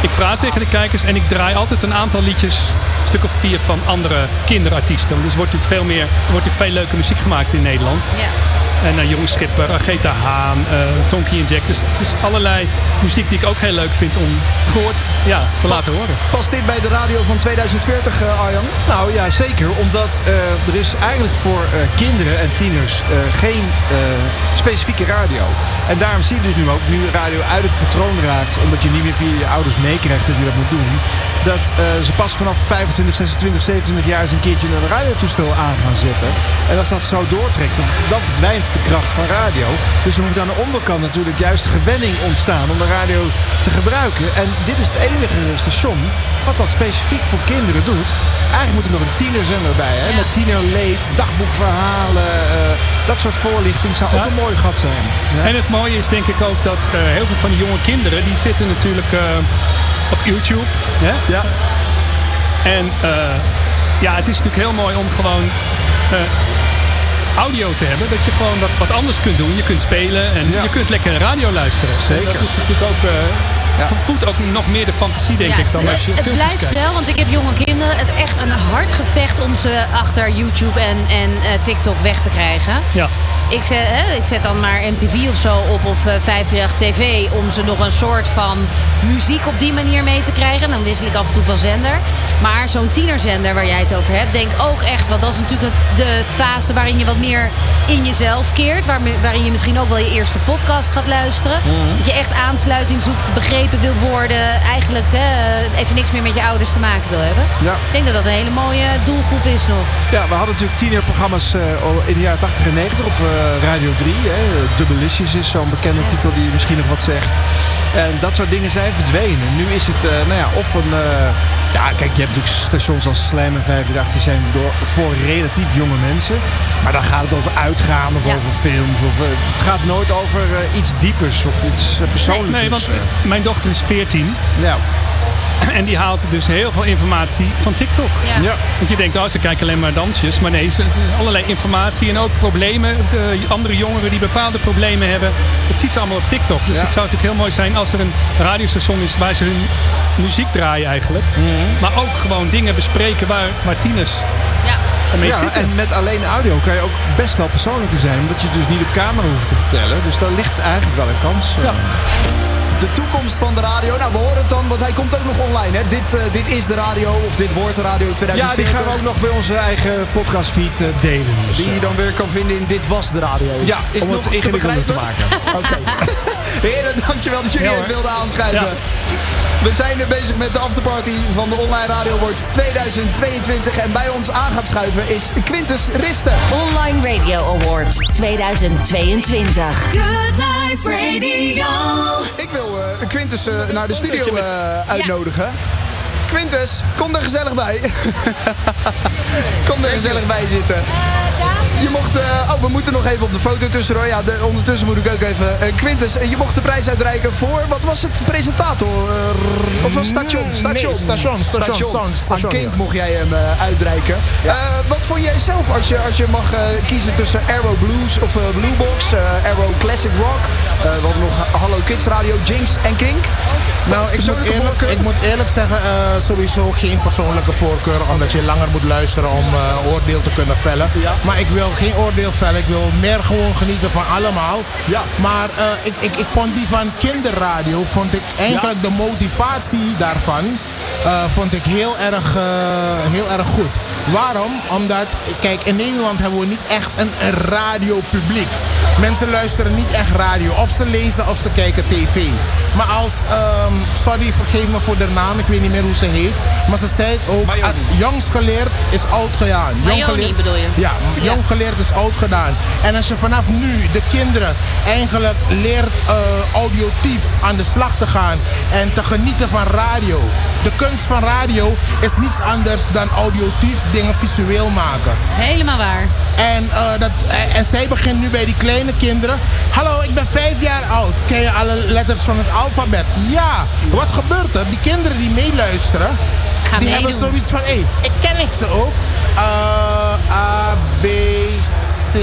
Ik praat tegen de kijkers en ik draai altijd een aantal liedjes, een stuk of vier van andere kinderartiesten. Er wordt natuurlijk veel meer, er wordt natuurlijk veel leuke muziek gemaakt in Nederland. En uh, Jeroen Schipper, Agatha Haan, uh, Tonky en Jack. Dus het is allerlei muziek die ik ook heel leuk vind om gehoord ja, te laten horen. Past dit bij de radio van 2040, uh, Arjan? Nou ja, zeker. Omdat uh, er is eigenlijk voor uh, kinderen en tieners uh, geen specifieke radio. En daarom zie je dus nu ook, nu de radio uit het patroon raakt, omdat je niet meer via je ouders meekrijgt dat je dat moet doen, dat ze pas vanaf 25, 26, 27 jaar eens een keertje een radiotoestel aan gaan zetten. En als dat zo doortrekt, dan, dan verdwijnt de kracht van radio. Dus er moet aan de onderkant natuurlijk juist gewenning ontstaan om de radio te gebruiken. En dit is het enige station wat dat specifiek voor kinderen doet. Eigenlijk moet er nog een tienerzender bij, hè? Ja. met tienerleed, dagboekverhalen, uh, dat soort voorlichting zou ook een mooi gat zijn. Ja. En het mooie is denk ik ook dat uh, heel veel van die jonge kinderen, die zitten natuurlijk uh, op YouTube. Hè? Ja. En ja, het is natuurlijk heel mooi om gewoon audio te hebben, dat je gewoon wat, wat anders kunt doen. Je kunt spelen en je kunt lekker radio luisteren. Zeker. En dat is natuurlijk ook, eh voedt ook nog meer de fantasie, denk Ja, ik, dan het, als je het blijft kijkt. wel, want ik heb jonge kinderen. Het echt een hard gevecht om ze achter YouTube en, en eh, TikTok weg te krijgen. Ja. Ik zet, hè, ik zet dan maar MTV of zo op of eh 538 TV om ze nog een soort van muziek op die manier mee te krijgen. Dan wissel ik af en toe van zender. Maar zo'n tienerzender waar jij het over hebt, denk ook echt, want dat is natuurlijk de fase waarin je wat meer in jezelf keert. Waar, waarin je misschien ook wel je eerste podcast gaat luisteren. Mhm. Dat je echt aansluiting zoekt, begrepen wil worden. Eigenlijk hè, even niks meer met je ouders te maken wil hebben. Ja. Ik denk dat dat een hele mooie doelgroep is nog. Ja, we hadden natuurlijk tienerprogramma's eh, in de jaren 80 en 90 op eh, Radio 3. Hè. Doublicious is zo'n bekende titel die misschien nog wat zegt. En dat soort dingen zijn verdwenen. Nu is het, eh, nou ja, of een... ja, kijk, je hebt natuurlijk stations als Slam en 538 die zijn door, voor relatief jonge mensen. Maar dan gaat het over uitgaan of over films. Of, eh, het gaat nooit over eh, iets diepers of iets eh, persoonlijks. Nee, want mijn dochter is 14. Ja. En die haalt dus heel veel informatie van TikTok. Ja. Ja. Want je denkt, oh, ze kijken alleen maar dansjes. Maar nee, ze, ze- allerlei informatie en ook problemen. De andere jongeren die bepaalde problemen hebben. Dat ziet ze allemaal op TikTok. Dus Ja. het zou natuurlijk heel mooi zijn als er een radiostation is waar ze hun muziek draaien eigenlijk. Mhm. Maar ook gewoon dingen bespreken waar, tieners Ja. Ja, zitten. en met alleen audio kan je ook best wel persoonlijker zijn. Omdat je het dus niet op camera hoeft te vertellen. Dus daar ligt eigenlijk wel een kans. eh. De toekomst van de radio. Nou, we horen het dan, want hij komt ook nog online. Hè? Dit, eh, dit is de radio, of dit wordt de radio Ja, 2020. die gaan we ook nog bij onze eigen podcastfeed eh, delen. Dus, Die eh, je dan weer kan vinden in Dit Was De Radio. Ja, is om nog het te ingewikkelder te maken. Oké. Heren, dankjewel dat jullie Ja, even hoor. wilden aanschuiven. Ja. We zijn er bezig met de afterparty van de Online Radio Awards 2022. En bij ons aan gaat schuiven is Quintus Risten. Online Radio Awards 2022. Good Radio. Ik wil eh, Quintus eh, naar de studio eh, uitnodigen. Quintus, kom er gezellig bij. kom er gezellig bij zitten. Je mocht, eh, oh, we moeten nog even op de foto tussendoor. Ja, de- ondertussen moet ik ook even. eh, Quintus, eh, je mocht de prijs uitreiken voor, wat was het, presentator? eh, of was station? Nee, Station. station, station, sound, station, Aan Kink ja. mocht jij hem eh, uitreiken. Eh, wat vond jij zelf als je, als je mag eh, kiezen tussen Arrow Blues of eh, Blue Box, eh, Arrow Classic Rock, eh, we hadden nog Hallo Kids Radio, Jinx en Kink? Nou, ik moet, eerlijk, ik moet eerlijk zeggen, sowieso geen persoonlijke voorkeur, omdat je langer moet luisteren om eh, oordeel te kunnen vellen. Maar ik wil geen oordeel vellen, ik wil meer gewoon genieten van allemaal. Maar eh, ik, ik, ik vond die van kinderradio, vond ik eigenlijk de motivatie daarvan, eh, vond ik heel erg, heel erg goed. Waarom? Omdat, kijk, in Nederland hebben we niet echt een, een radiopubliek. Mensen luisteren niet echt radio. Of ze lezen of ze kijken tv. Maar als, ehm, sorry, vergeef me voor de naam, ik weet niet meer hoe ze heet. Maar ze zei het ook, ah, jongs geleerd is oud gedaan. Jong geleerd- bedoel je? Ja, jong geleerd is oud gedaan. En als je vanaf nu de kinderen eigenlijk leert eh, audiotief aan de slag te gaan en te genieten van radio. De kunst van radio is niets anders dan audiotief dingen visueel maken. Helemaal waar. En, eh, dat, en, en zij begint nu bij die kleine kinderen. Hallo, ik ben vijf jaar oud. Ken je alle letters van het alfabet? Ja. Wat gebeurt er? Die kinderen die meeluisteren, Gaan die hebben zoiets van, hé, hey, ik ken ik ze ook. Eh, A, B, C.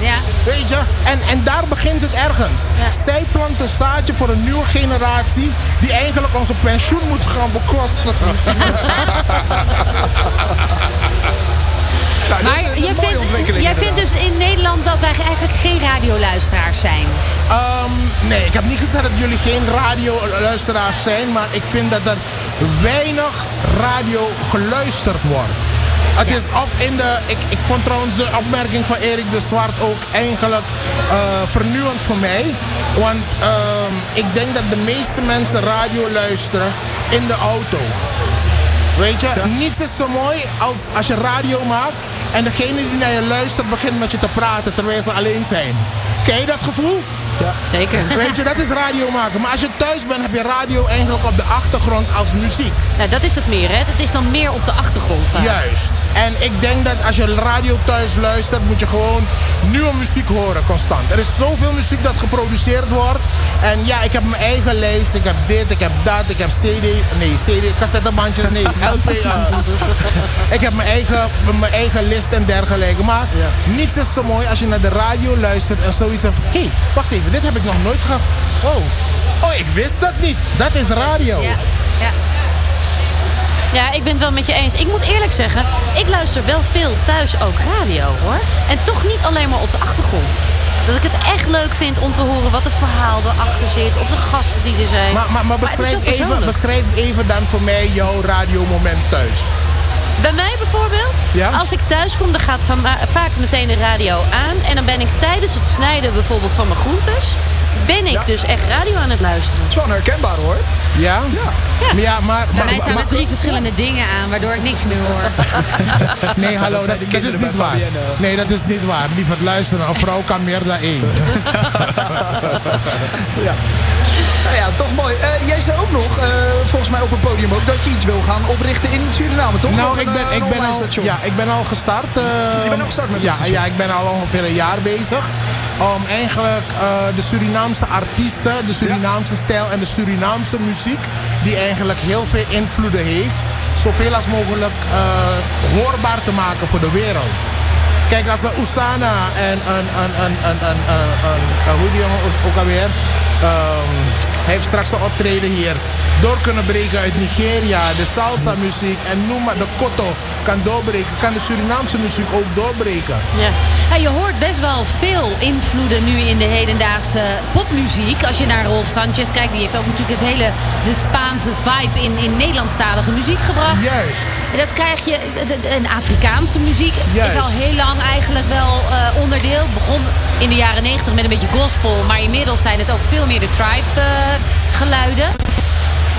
Ja. Weet je? En, en daar begint het ergens. Zij plant een zaadje voor een nieuwe generatie die eigenlijk onze pensioen moet gaan bekostigen. Nou, dat is Maar jij vindt, jij vindt dus in Nederland dat wij eigenlijk geen radioluisteraars zijn. Ehm, nee, ik heb niet gezegd dat jullie geen radioluisteraars zijn, maar ik vind dat er weinig radio geluisterd wordt. Het is of in de. Ik, ik vond trouwens de opmerking van Erik de Zwart ook eigenlijk eh, vernieuwend voor mij. Want ehm, ik denk dat de meeste mensen radio luisteren in de auto. Weet je, niets is zo mooi als als je radio maakt en degene die naar je luistert begint met je te praten terwijl ze alleen zijn. Ken je dat gevoel? Zeker. Weet je, dat is radio maken. Maar als je thuis bent, heb je radio eigenlijk op de achtergrond als muziek. Nou, dat is het meer, hè? Het is dan meer op de achtergrond. vaak. Juist. En ik denk dat als je radio thuis luistert, moet je gewoon nieuwe muziek horen constant. Er is zoveel muziek dat geproduceerd wordt. En ja, ik heb mijn eigen lijst. Ik heb dit, ik heb dat, ik heb CD. Nee, CD, cassettebandjes, nee, LP. ik heb mijn eigen, mijn eigen list en dergelijke. Maar niets is zo mooi als je naar de radio luistert en zoiets hebt. Hé, hey, wacht even, dit heb ik nog nooit gehad. Oh, oh, ik wist dat niet. Dat is radio. Ja. ja. Ja, ik ben het wel met je eens. Ik moet eerlijk zeggen, ik luister wel veel thuis ook radio hoor. En toch niet alleen maar op de achtergrond. Dat ik het echt leuk vind om te horen wat het verhaal erachter zit. Of de gasten die er zijn. Maar, maar, maar beschrijf, even, beschrijf even dan voor mij jouw radiomoment thuis. Bij mij bijvoorbeeld, Ja? als ik thuis kom, dan gaat van, vaak meteen de radio aan. En dan ben ik tijdens het snijden bijvoorbeeld van mijn groentes, ben ik dus echt radio aan het luisteren. Dat is wel herkenbaar hoor. Ja? Ja. ja maar, Bij maar, mij staan maar- er drie verschillende dingen aan, waardoor ik niks meer hoor. nee, hallo, dat, is niet waar. Nee, dat is niet waar. Lieverd luisteren, een vrouw kan meer dan één. Ja. Nou ja, toch mooi. Eh, jij zei ook nog, eh, volgens mij op het podium ook, dat je iets wil gaan oprichten in Suriname, toch? Nou, ik een, ben, ik, ben al, ja, ik ben al gestart. eh, Je bent al gestart met ja, ja, ik ben al ongeveer een jaar bezig. Om eigenlijk eh, de Surinaamse artiesten, de Surinaamse stijl en de Surinaamse muziek, die eigenlijk heel veel invloeden heeft, zoveel als mogelijk eh, hoorbaar te maken voor de wereld. Kijk, als de Usana en een, een, een, een, een, een, een, een- hoe die jongen ook alweer, hij heeft straks een optreden hier, door kunnen breken uit Nigeria, de salsa muziek en noem maar, de koto kan doorbreken, kan de Surinaamse muziek ook doorbreken. Ja. Ja, je hoort best wel veel invloeden nu in de hedendaagse popmuziek. Als je naar Rolf Sanchez kijkt, die heeft ook natuurlijk het hele de Spaanse vibe in, in Nederlandstalige muziek gebracht. Juist. En dat krijg je, een Afrikaanse muziek Juist. is al heel lang eigenlijk wel eh, onderdeel. Begon in de jaren 90 met een beetje gospel, maar inmiddels zijn het ook veel meer de tribe eh, geluiden.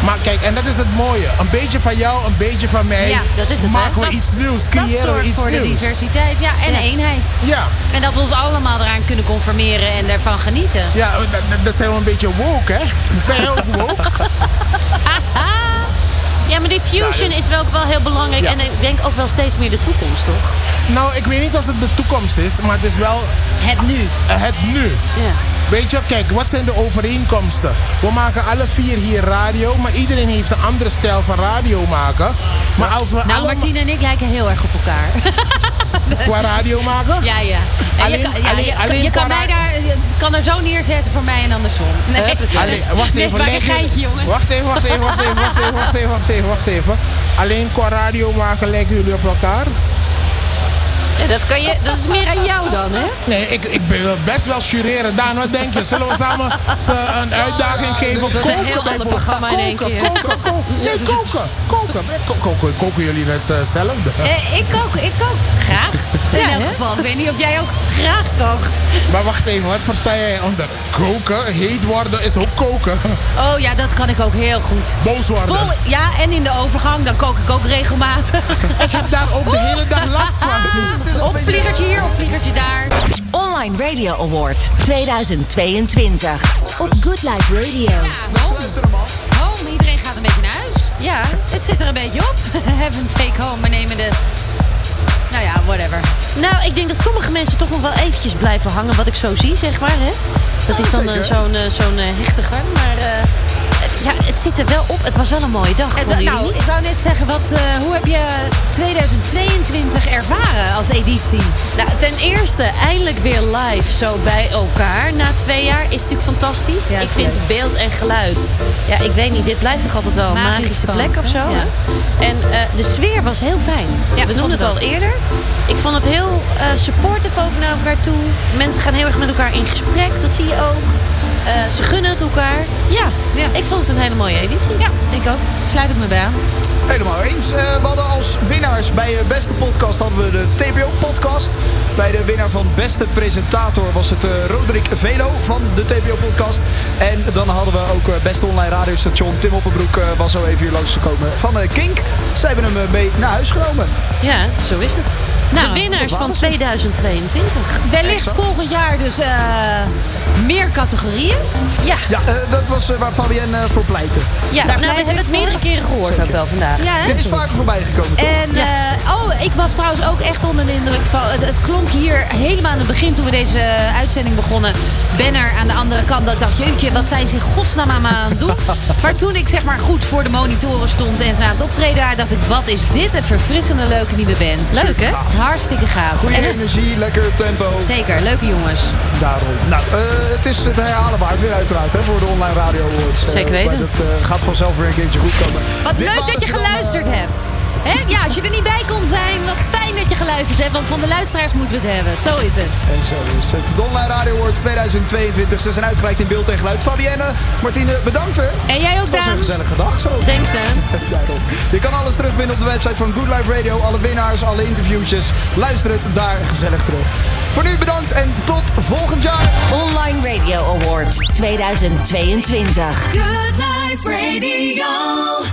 Maar kijk, en dat is het mooie. Een beetje van jou, een beetje van mij. Ja, dat is het. Maken we Dat- iets nieuws, Dat creëren we zorgt iets voor de diversiteit ja, en Ja. eenheid. Ja. En dat we ons allemaal eraan kunnen conformeren en daarvan genieten. Ja, dat, dat- dat zijn we een beetje woke, hè? Ben je ook woke? Ja, maar die fusion is wel, wel heel belangrijk. Ja. En ik denk ook wel steeds meer de toekomst, toch? Nou, ik weet niet of het de toekomst is, maar het is wel Het nu. het nu. Ja. Weet je, kijk, wat zijn de overeenkomsten? We maken alle vier hier radio, maar iedereen heeft een andere stijl van radio maken. Maar als we Nou, allemaal Martine en ik lijken heel erg op elkaar. qua radio maken, Ja, ja. En Alleen- je kan, ja, alleen- je, kan- alleen je kan qua mij daar, kan er zo neerzetten voor mij en andersom. Nee, Allee, wacht even, leg geintje, jongen. Wacht even, wacht even, wacht even, wacht even, wacht even, wacht even, wacht even. Alleen qua radio maken lijken jullie op elkaar? Dat, kan je, dat is meer aan jou dan, hè? Nee, ik, ik wil best wel jureren. Daan, wat denk je? Zullen we samen een uitdaging geven? een heel ander programma in koken, keer. koken, koken. Nee, koken, koken. Ko- Koken, koken jullie hetzelfde? Eh, ik kook, ik kook. Graag. In Ja, elk hè? geval. Ik weet niet of jij ook graag kookt. Maar wacht even, wat versta jij onder koken? Heet worden is ook koken. Oh ja, dat kan ik ook heel goed. Boos worden. Vol, ja, en in de overgang, dan kook ik ook regelmatig. Ik heb daar ook de hele dag last van. Opvliegertje hier, opvliegertje daar. Online Radio Award 2022. Op Good Life Radio. Home, iedereen gaat een beetje naar huis. Ja, het zit er een beetje op. Heaven take home, maar nemen de... Nou ja, whatever. Nou, ik denk dat sommige mensen toch nog wel eventjes blijven hangen, wat ik zo zie, zeg maar. Hè? Dat is dan eh, zo'n eh, zo'n eh, hechtige. Maar eh, het- ja, het zit er wel op. Het was wel een mooie dag, jullie nou, niet? ik zou net zeggen, wat, eh, hoe heb je 2022 ervaren als editie? Nou, ten eerste, eindelijk weer live zo bij elkaar. Na twee jaar is natuurlijk fantastisch. Ja, ik vind leuk. beeld en geluid. Ja, ik weet niet, dit blijft toch altijd wel een Magisch magische plek of zo. Ja. En eh, de sfeer was heel fijn. Ja, We noemden het al eerder. Ik vond het heel eh supportive ook naar elkaar toe. Mensen gaan heel erg met elkaar in gesprek, dat zie je ook. Eh, ze gunnen het elkaar. Ja, Ja. ik vond het een hele mooie editie. Ja, ik ook. Sluit ik me bij aan. Helemaal eens. Eh, we hadden als winnaars bij de beste podcast hadden we de TPO-podcast. Bij de winnaar van beste presentator was het eh, Roderick Velo van de TPO-podcast. En dan hadden we ook eh, beste online radiostation. Tim Oppenbroek eh, was zo even hier langsgekomen van eh, Kink. Ze hebben hem eh, mee naar huis genomen. Ja, zo is het. Nou, de winnaars van waren ze. 2022. Wellicht Exact. volgend jaar dus eh, meer categorieën. Ja. Ja, eh, dat was eh, waar Fabienne eh, voor pleitte. Ja, Daar nou, we hebben het meerdere keren gehoord Zeker. ook wel vandaag. Ja? Dit is vaker voorbij gekomen, toch? En, eh, oh, ik was trouwens ook echt onder de indruk van... Het, het klonk hier helemaal aan het begin toen we deze uitzending begonnen. Banner aan de andere kant. Dat ik dacht, jeetje, wat zijn ze in godsnaam aan me aan het doen? maar toen ik zeg maar goed voor de monitoren stond en ze aan het optreden waren... dacht ik, wat is dit? Een verfrissende, leuke nieuwe band. Leuk, hè? Hartstikke gaaf. Goede En het- energie, lekker tempo. Zeker, leuke jongens. Daarom. Nou, eh, het is het herhalen waard weer uiteraard hè, voor de online radio awards. Eh, Zeker weten. eh, gaat vanzelf weer een keertje goed komen. Wat Dit leuk dat je geluisterd hebt. Hè? Ja, als je er niet bij kon zijn, wat fijn dat je geluisterd hebt. Want van de luisteraars moeten we het hebben. Zo is het. En zo is het. De Online Radio Awards 2022. Ze zijn uitgereikt in beeld en geluid. Fabienne, Martine, bedankt weer. En jij ook, Het was een gezellige dag zo. Thanks, Dan. Je kan alles terugvinden op de website van Good Life Radio. Alle winnaars, alle interviewtjes. Luister het daar gezellig terug. Voor nu bedankt en tot volgend jaar. Online Radio Awards 2022. Good Life Radio.